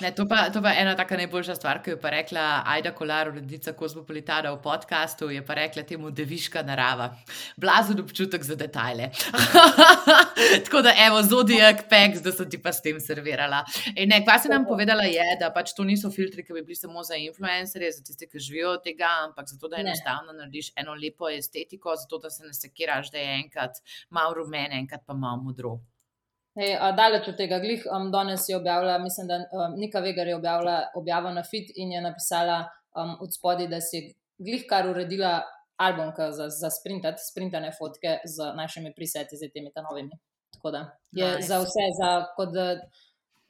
Ne, to, pa, to pa ena taka najboljša stvar, ki jo je rekla Aida Kolar, urednica Kozmopolitana v podkastu, je pa rekla temu deviška narava. Blazen občutek za detajle. Tako da, evo, zodijak, pek, da so ti pa s tem servirala. In ne, kva si nam povedala je, da pač to niso filtri, ki bi bili samo za influencerje, za tiste, ki živijo od tega, ampak zato, da enostavno narediš eno lepo estetiko, zato da se ne sekiraš, da je enkrat malo rumene, enkrat pa malo modro. Hey, daleč od tega, glih, um, danes je objavila, mislim, da um, Nika Vegar je objavila objavo na Fit in je napisala um, od spodaj, da si glih kar uredila album za, za sprintati, sprintane fotke z našimi preseti, z temi novimi. Tako da je nice. za vse, za, kot, da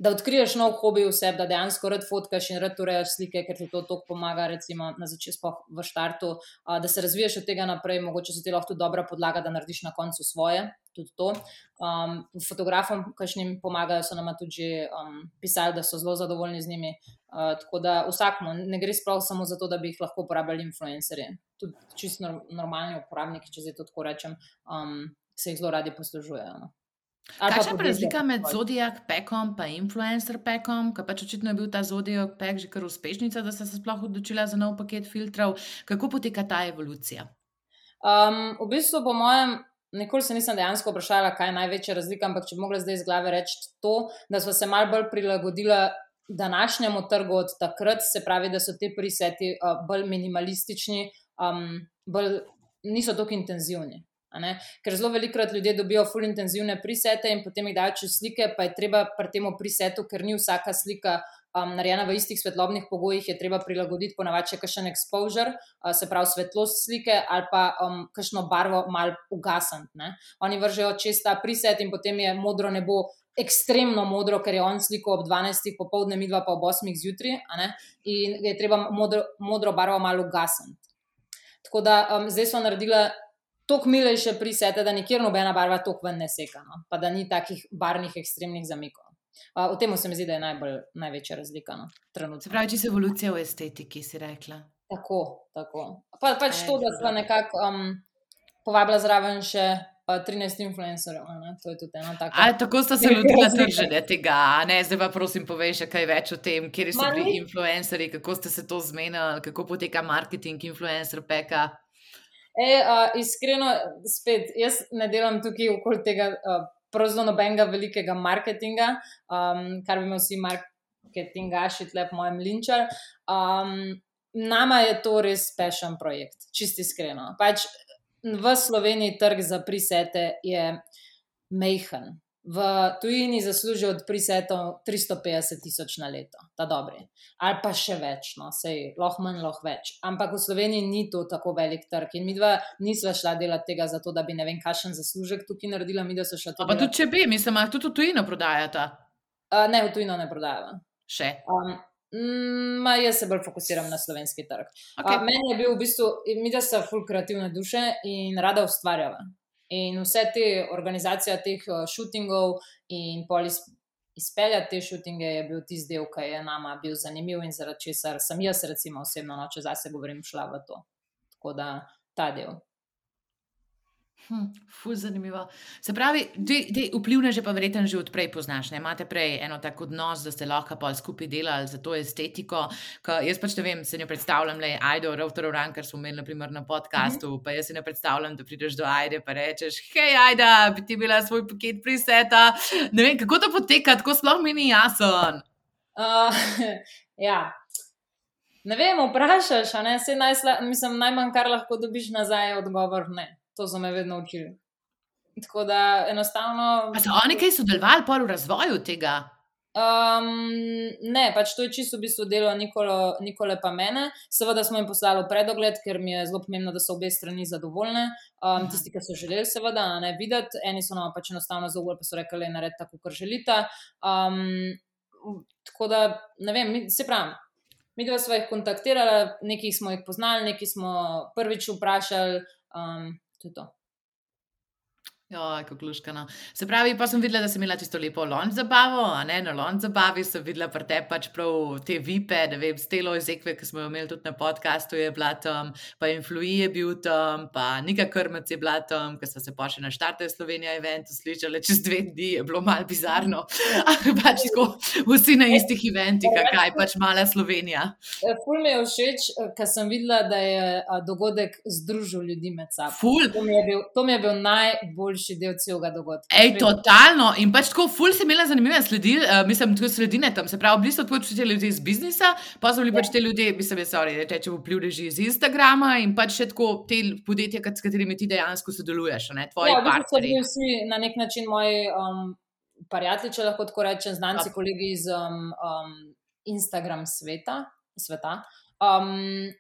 odkriješ nov hobi v sebi, da dejansko rad fotkaš in rad urejaš slike, ker ti to tako pomaga, recimo na začetku v štartu, a, da se razviješ od tega naprej, mogoče so ti lahko tudi dobra podlaga, da narediš na koncu svoje. Tudi to. Um, fotografom, kajšnim pomagajo, so nam tudi um, pisali, da so zelo zadovoljni z njimi. Uh, tako da vsakmo ne gre sprav samo za to, da bi jih lahko uporabljali influencerji. Tudi čisto normalni uporabniki, če zdaj to tako rečem, um, se jih zelo radi poslužujejo. No. Kakšna je razlika med zodijak pekom in influencer pekom? Ker pač očitno je bil ta zodijak pek že kar uspešnica, da ste se sploh odločili za nov paket filtrov. Kako poteka ta evolucija? Um, v bistvu, po mojem, nikoli se nisem dejansko vprašala, kaj je največja razlika, ampak če bi mogla zdaj iz glave reči to, da smo se malo bolj prilagodili današnjemu trgu od takrat, se pravi, da so te priseti uh, bolj minimalistični, um, bolj, niso tako intenzivni. Ker zelo velikokrat ljudje dobijo full intenzivne prisete in potem jih dajo čez slike, pa je treba pri tem prisetu, ker ni vsaka slika um, narejena v istih svetlobnih pogojih, je treba prilagoditi ponavadi še kakšen exposure, uh, se pravi svetlost slike ali pa um, kakšno barvo mal ugasniti. Oni vržejo čez ta priset in potem je modro nebo. Ekstremno modro, ker je on sliko ob 12. popoldne, mi dva pa ob 8. zjutraj, in je treba modro, modro barvo malo ugasniti. Tako da um, zdaj smo naredili tako milejše prisete, da nikjer nobena barva tako ven ne seka, no? pa da ni takih barvnih ekstremnih zamikov. Uh, v tem se mi zdi, da je najbolj, največja razlika. No? Se pravi, če se evolucija v estetiki, si rekla. Tako, tako. Pa, pač to, da smo nekako um, povabili zraven še. Pa 13 influencerjev, to je tudi eno tako. Ali tako ste se lotili trženja tega? Ne, zdaj pa prosim, povej še kaj več o tem, kje so bili influencerji, kako ste se to zmenili, kako poteka marketing influencer peka. E, uh, iskreno, spet, jaz ne delam tukaj okoli tega, uh, pravzaprav nobenega velikega marketinga, um, kar bi imel vsi marketingaši, tle po mojem linčar. Um, nama je to res pešen projekt, čisti iskreno. Pač v Sloveniji trg za prisete je mehen v tujini zaslužijo od prisetov 350 tisoč na leto, ta dobri. Ali pa še več, no, sej, lahko manj, lahko več. Ampak v Sloveniji ni to tako velik trg in mi dva nisva šla delati tega, zato da bi ne vem, kakšen zaslužek tukaj naredila, mi da so šla tukaj. Pa tudi če bi, mislim, da tudi v tujino prodajata. Uh, ne, v tujino ne prodajava. Še. Um, Ma, jaz se bolj fokusiram na slovenski trg. Okay. Meni je bil v bistvu, mi da so full kreativne duše in rada ustvarjava. In vse te organizacije, teh šutingov eh, in polis. Izpeljati te šutinge je bil tisti del, ki je nama bil zanimiv in zaradi česar sem jaz, recimo, osebno, no, če zase govorim, šla v to. Tako da ta del. Hm, ful, zanimivo. Se pravi, te vplivne že pa verjetno že odprej poznaš. Ne? Imate prej eno tako odnos, da ste lahko pa skupaj delali za to estetiko. Ka, jaz pač ne vem, se ne predstavljam, le Aido, Rovtor Oran, kar smo imeli naprimer, na podkastu. Mm -hmm. Pa jaz se ne predstavljam, da prideš do Aide in rečeš: hej, Aida, bi ti bila svoj paket priseta. Ne vem, kako to poteka, tako sploh mi ni jasen. Uh, ja. Ne vem, vprašaš, ne? najsla, mislim, najmanj, kar lahko dobiš nazaj, je odgovor ne to so me vedno učili. Tako da enostavno. Pa so oni kaj sodelovali v razvoju tega? Um, ne, pač to je čisto v bistvu delo Nikolo, Nikole pa mene. Seveda smo jim poslali predogled, ker mi je zelo pomembno, da so obe strani zadovoljne. Um, tisti, ki so želeli, seveda, ne videti, eni so nam pač enostavno zaupali, pa so rekli, da je narediti tako, kot želite. Um, tako da, ne vem, mi, se pravi. Mi dva smo jih kontaktirali, nekaj smo jih poznali, nekaj smo prvič vprašali, um, to je to. Ja, kako luškano. Se pravi, pa sem videla, da si imela tisto lepo lonč zabavo, a ne na lonč zabavi sem videla pri tebi pač prav te vipe, ne vem, stelo iz ekve, ki smo jo imeli tudi na podkastu, je bila tam, pa Influji je bil tam, pa Nika Krmac je bila tam, ker so se pa še na štarte v Slovenija eventu slišali čez dve dni, je bilo mal bizarno. pač tako, vsi na istih eventih, kaj pač mala Slovenija. Ja, ful mi je všeč, ker sem videla, da je dogodek združil ljudi med sabo. Ful. To mi je bil, to mi je bil najbolj najboljši del celega dogodka. Ej, totalno. In pač tako, ful se imela zanimive sledi, uh, mislim, tudi sredine tam, se pravi, bili so tudi te ljudje iz biznisa, pa so bili pač ja. pač te ljudje, mislim, sorry, da teče v vplivneži iz Instagrama in pač še tako te podjetja, s katerimi ti dejansko sodeluješ, ne tvoji ja, partnerji. Ja, vsi na nek način moji um, prijatelji, če lahko tako rečem, znanci, kolegi iz um, um, Instagram sveta. sveta. Um,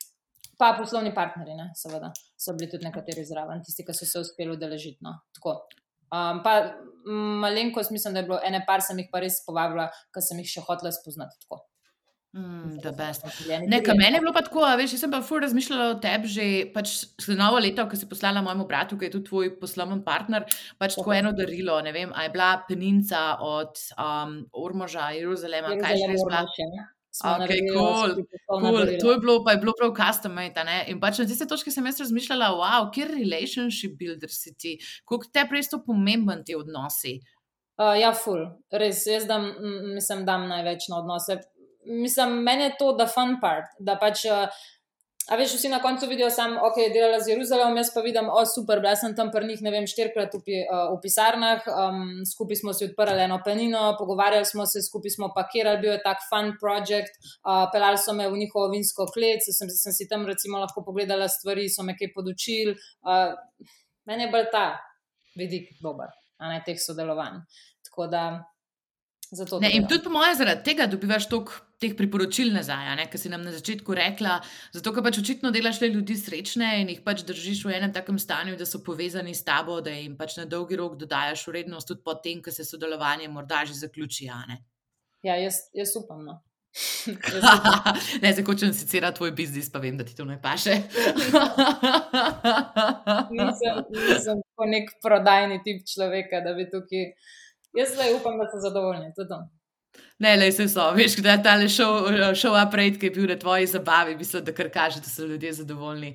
Pa poslovni partnerji, ne, seveda, so bili tudi nekateri zraven, tisti, ki so se uspeli udeležiti. No. Um, pa malenkost, mislim, da je bilo ene par, sem jih pa res povabila, ker sem jih še hotela spoznati. Tako. Mm, Nekaj meni je bilo pa tako, veš, jaz sem pa fur razmišljala o tebi že pač novo leto, ko si poslala mojemu bratu, ki je tudi tvoj poslovni partner, pač tako eno darilo, ne vem, a je bila penica od um, Ormoža, Jeruzalema, Jeruzalem, kaj že res bila. Okay, cool. Cool. To je bilo, pa je bilo prav custom made. In pač na tiste točke sem jaz razmišljala, wow, kje relationship builder si ti, koliko te prej so pomemben ti odnosi. Uh, ja, full, res, jaz dam, mislim, dam največ na odnose. Mislim, meni je to the fun part, da pač. Uh, A veš, vsi na koncu vidijo, da ok, delala z Jeruzalemom, jaz pa vidim, o super, bila sem tam prnih, ne vem, štirikrat v, uh, v pisarnah, um, skupaj smo si odprli eno penino, pogovarjali smo se, skupaj smo pakirali, bil je tak fun project, uh, pelali so me v njihovo vinsko klet, sem, sem si tam recimo lahko pogledala stvari, so me kaj podučili. Uh, meni je bolj ta vidik dober, a ne teh sodelovanj. Tako da. Ne, in tudi, po mojem, zaradi tega dobivaš toliko teh priporočil nazaj, ki si nam na začetku rekla. Zato, ker pač očitno delaš le ljudi srečne in jih pač držiš v enem takem stanju, da so povezani s tabo, da jim pač na dolgi rok dodajaš vrednost, tudi potem, ko se sodelovanje morda že zaključi. Ja, jaz, jaz upam. No. ne, zdaj hočem sicer tvoj biznis, pa vem, da ti to ne paše. nisem, nisem nek prodajni tip človeka, da bi tukaj. Jaz zdaj upam, da ste zadovoljni. Ne, le se so, veš, da je ta šel upgrade, ki je bil na tvoji zabavi, mislim, da kar kaže, da so ljudje zadovoljni.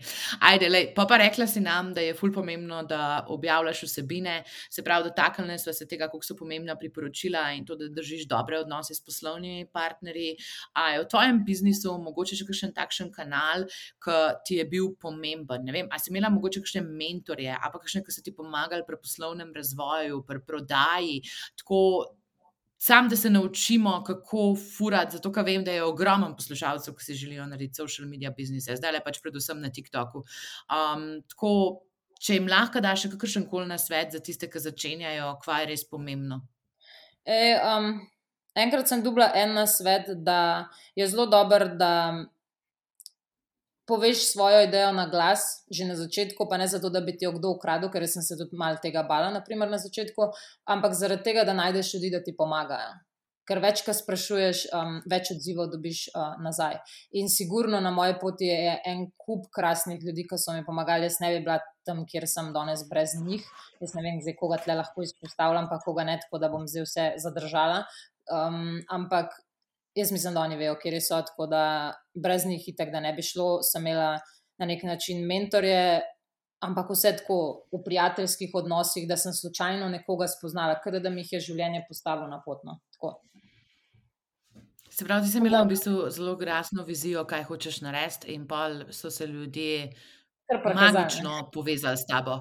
Ajde, le, pa pa rekla si nam, da je ful pomembno, da objavljaš vsebine, se pravi, dotaknili smo se tega, koliko so pomembna priporočila in to, da držiš dobre odnose s poslovnimi partnerji. A je v tvojem biznisu mogoče še kakšen takšen kanal, ki ti je bil pomemben? Ne vem, a si imela mogoče kakšne mentorje, a pa kakšne, ki so ti pomagali pri poslovnem razvoju, pri prodaji, tako sam, da se naučimo, kako furati, zato ker vem, da je ogromno poslušalcev, ki si želijo narediti social media biznise, zdaj le pač predvsem na TikToku. Um, tako, če jim lahko daš še kakršen koli na svet za tiste, ki začenjajo, kva je res pomembno. E, um, enkrat sem dubla en na svet, da je zelo dober, da poveš svojo idejo na glas, že na začetku, pa ne zato, da bi ti jo kdo ukradel, ker sem se tudi malo tega bala, naprimer na začetku, ampak zaradi tega, da najdeš ljudi, da ti pomagajo. Ker več, kar sprašuješ, um, več odzivov dobiš uh, nazaj. In sigurno na moji poti je en kup krasnih ljudi, ki so mi pomagali. Jaz ne bi bila tam, kjer sem danes brez njih. Jaz ne vem, zdaj koga tle lahko izpostavljam, pa koga ne, tako da bom zdaj vse zadržala. Um, ampak jaz mislim, da oni vejo, kje so, tako da brez njih itak, da ne bi šlo, sem imela na nek način mentorje, ampak vse tako v prijateljskih odnosih, da sem slučajno nekoga spoznala, ker da mi jih je življenje postavilo na potno. Tako. Se pravi, ti si imela v bistvu zelo jasno vizijo, kaj hočeš narediti, in pa so se ljudje magično povezali s tabo.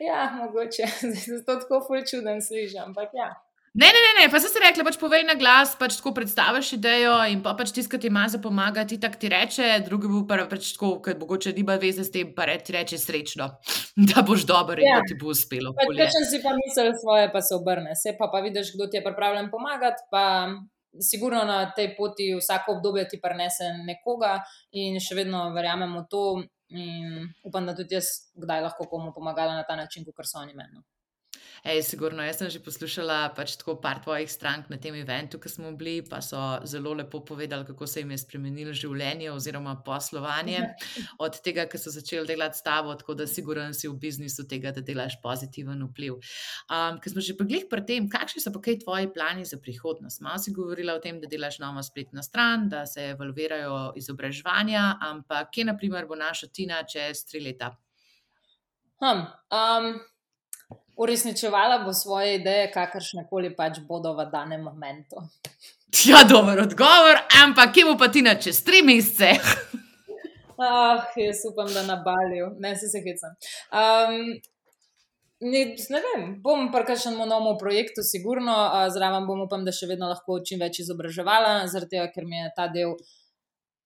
Ja, mogoče, zdaj se to tako fulčuden sliši, ampak ja. Ne, ne, ne, ne. pa si rekla, pač povej na glas, pač tako predstaviš idejo in pa pač tiskati, ki ti ima za pomagati, tako ti reče, drugi bo pa pač tako, ker mogoče nima veze s tem, pa ti reče srečno, da boš dober in ja. da ti bo uspelo. Če si pa misel svoje, pa se obrne, se pa, pa vidiš, kdo ti je pripravljen pomagati. Sigurno na tej poti vsako obdobje ti prenese nekoga, in še vedno verjamemo v to. Upam, da tudi jaz kdaj lahko komu pomagala na ta način, kot so oni meni. Ej, sigurno, jaz sem že poslušala pač tako par tvojih strank na tem eventu, ki smo bili, pa so zelo lepo povedali, kako se jim je spremenilo življenje oziroma poslovanje od tega, ki so začeli delati s tabo, tako da sigurno si v biznisu tega, da delaš pozitiven vpliv. Um, ker smo že pogledali pri tem, kakšni so pa kaj tvoji plani za prihodnost. Malo si govorila o tem, da delaš novo spletno stran, da se evalvirajo izobraževanja, ampak kje naprimer bo naša Tina čez tri leta? Hm, um uresničevala bo svoje ideje, kakršne koli pač bodo v danem momentu. Ja, dober odgovor, ampak kje bo pa ti na čez tri mesece? Ah, jaz upam, da na balju, ne se se hecam. Um, ne, ne vem, bom pa kar še na novem projektu, sigurno, zraven bom upam, da še vedno lahko čim več izobraževala, zaradi tega, ker mi je ta del.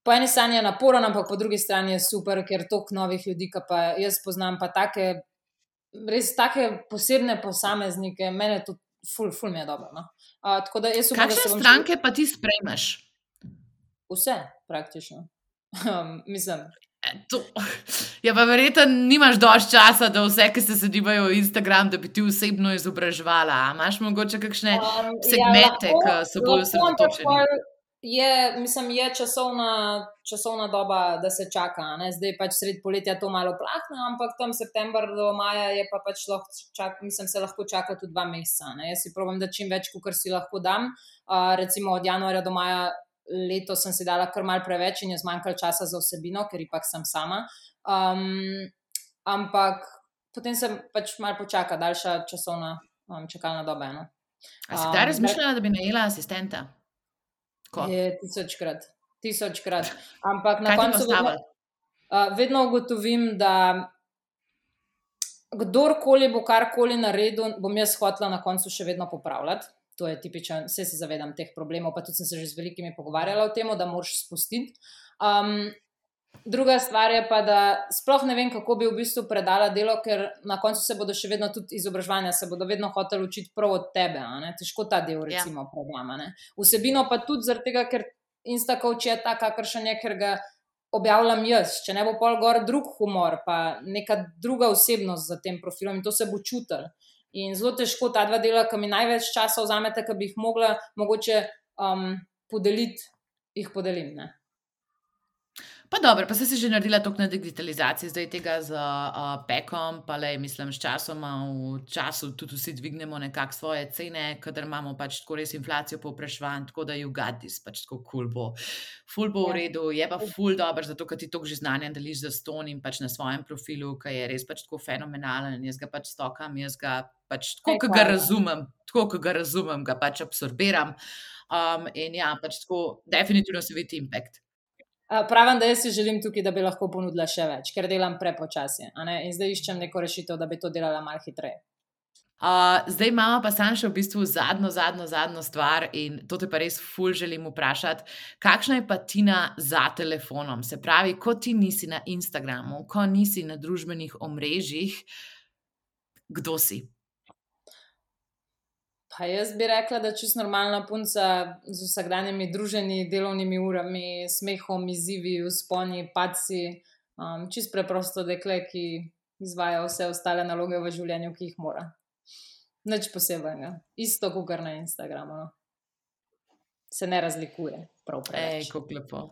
Po eni strani je naporen, ampak po drugi strani je super, ker toliko novih ljudi, ki pa jaz poznam, pa take res take posebne posameznike, meni to ful, ful mi je dobro. No? Uh, Kakšne stranke pa ti sprejmeš? Vse, praktično. Um, mislim. E, to. Ja, pa verjetno nimaš dovolj časa, da vse, ki se zadivajo v Instagram, da bi ti osebno izobraževala. Imáš mogoče kakšne um, segmente, ja, ki so bolj osredotočeni? Je, mislim, je časovna, časovna doba, da se čaka. Ne? Zdaj pač sred poletja to malo plahne, ampak tam september do maja je pa pač lahko, čak, mislim, se lahko čaka tudi dva meseca. Ne? Jaz si pravim, da čim več, kot si lahko dam. Uh, recimo od januarja do maja leto sem si dala kar mal preveč in je zmanjkalo časa za vsebino, ker ipak sem sama. Um, ampak potem se pač malo počaka, daljša časovna um, čakalna doba. No? A si kdaj um, razmišljala, da bi najela asistenta? Je tisočkrat, tisočkrat. Ampak na koncu vedno, uh, vedno ugotovim, da kdorkoli bo karkoli naredil, bom jaz hotela na koncu še vedno popravljati. To je tipičen, vse se zavedam teh problemov, pa tudi sem se že z velikimi pogovarjala o tem, da moraš spustiti. Um, Druga stvar je pa, da sploh ne vem, kako bi v bistvu predala delo, ker na koncu se bodo še vedno tudi izobraževanja, se bodo vedno hoteli učiti prav od tebe. Težko ta del, ja. recimo, ja. programa. Ne? Vsebino pa tudi zaradi tega, ker Instacoach je ta, kakršen je, ker ga objavljam jaz. Če ne bo pol gor drug humor, pa neka druga osebnost za tem profilom in to se bo čutil. In zelo težko ta dva dela, ki mi največ časa vzamete, ki bi jih mogla mogoče um, podeliti, jih podelim. Ne? Pa dobro, pa je že naredila toliko na digitalizaciji, zdaj tega z uh, pekom, pa le, mislim, s časom, v času tudi vsi dvignemo nekako svoje cene, kadar imamo pač tako res inflacijo povpraševanj, tako da ju gadis, pač tako kul cool bo. Ful bo v ja. redu, je pa ful dobro, zato ker ti to že znanje deliš za ston in pač na svojem profilu, ki je res pač tako fenomenalen. Jaz ga pač stokam, jaz ga pač tako, kot ga razumem, tako, kot ga razumem, ga pač absorbiram. Um, in ja, pač tako, definitivno se vidi impact. Pravim, da jaz si želim tukaj, da bi lahko ponudila še več, ker delam prepočasi. In zdaj iščem neko rešitev, da bi to delala malo hitreje. Uh, zdaj imamo pa sam še v bistvu zadnjo, zadnjo, zadnjo stvar in to te pa res ful želim vprašati. Kakšna je pa Tina za telefonom? Se pravi, ko ti nisi na Instagramu, ko nisi na družbenih omrežjih, kdo si? Pa jaz bi rekla, da je čisto normalna punca z vsakdanjimi druženji, delovnimi urami, smehom, izzivi, usponi, paci. Um, čisto preprosto dekle, ki izvaja vse ostale naloge v življenju, ki jih mora. Nič posebnega. Isto, kot na Instagramu. No. Se ne razlikuje. Ej, kako lepo.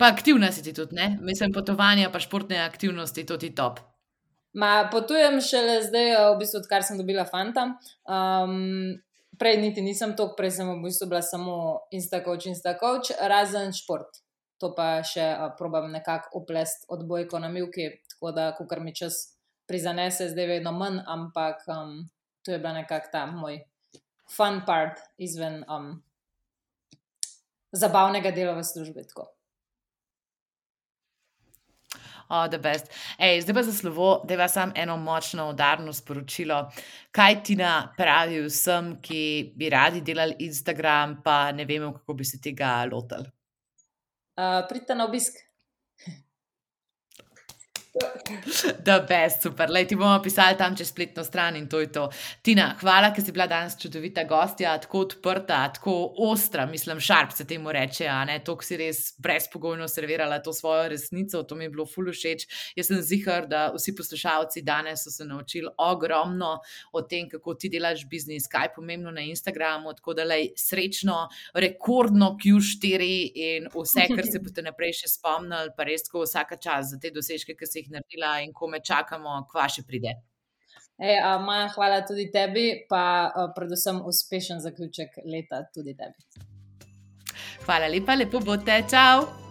pa aktivna si ti tudi, ne? Mislim, potovanja, pa športne aktivnosti, to ti top. Ma, potujem šele zdaj, eh, v bistvu, odkar sem dobila fanta. Um, prej niti nisem to, prej sem v bistvu bila samo instacoach, instacoach, razen šport. To pa še uh, probam nekako uplest od bojko na milki, tako da, ko kar mi čas prizanese, zdaj vedno manj, ampak um, to je bila nekako ta moj fun part izven um, zabavnega dela v službi. Tako. Oh, Ej, zdaj pa za slovo, da je samo eno močno, udarno sporočilo. Kaj ti na pravi vsem, ki bi radi delali Instagram, pa ne vemo, kako bi se tega lotili? Uh, Pridite na obisk. Da, best, super. Lej, ti bomo pisali tam čez spletno stran in to je to. Tina, hvala, ker si bila danes čudovita gostja, tako odprta, tako ostra, mislim, šarp se temu reče. To, ki si res brezpogojno servirala to svojo resnico, to mi je bilo fully všeč. Jaz sem zihar, da vsi poslušalci danes so se naučili ogromno o tem, kako ti delaš biznis, kaj je pomembno na Instagramu. Tako da, lej, srečno, rekordno Q4 in vse, kar se boste naprej še spomnili, pa res tako vsaka čas za te dosežke, ki si jih naredila in ko me čakamo, kva še pride. Ej, a, Maja, hvala tudi tebi, pa a, predvsem uspešen zaključek leta tudi tebi. Hvala lepa, lepo bo te, čau!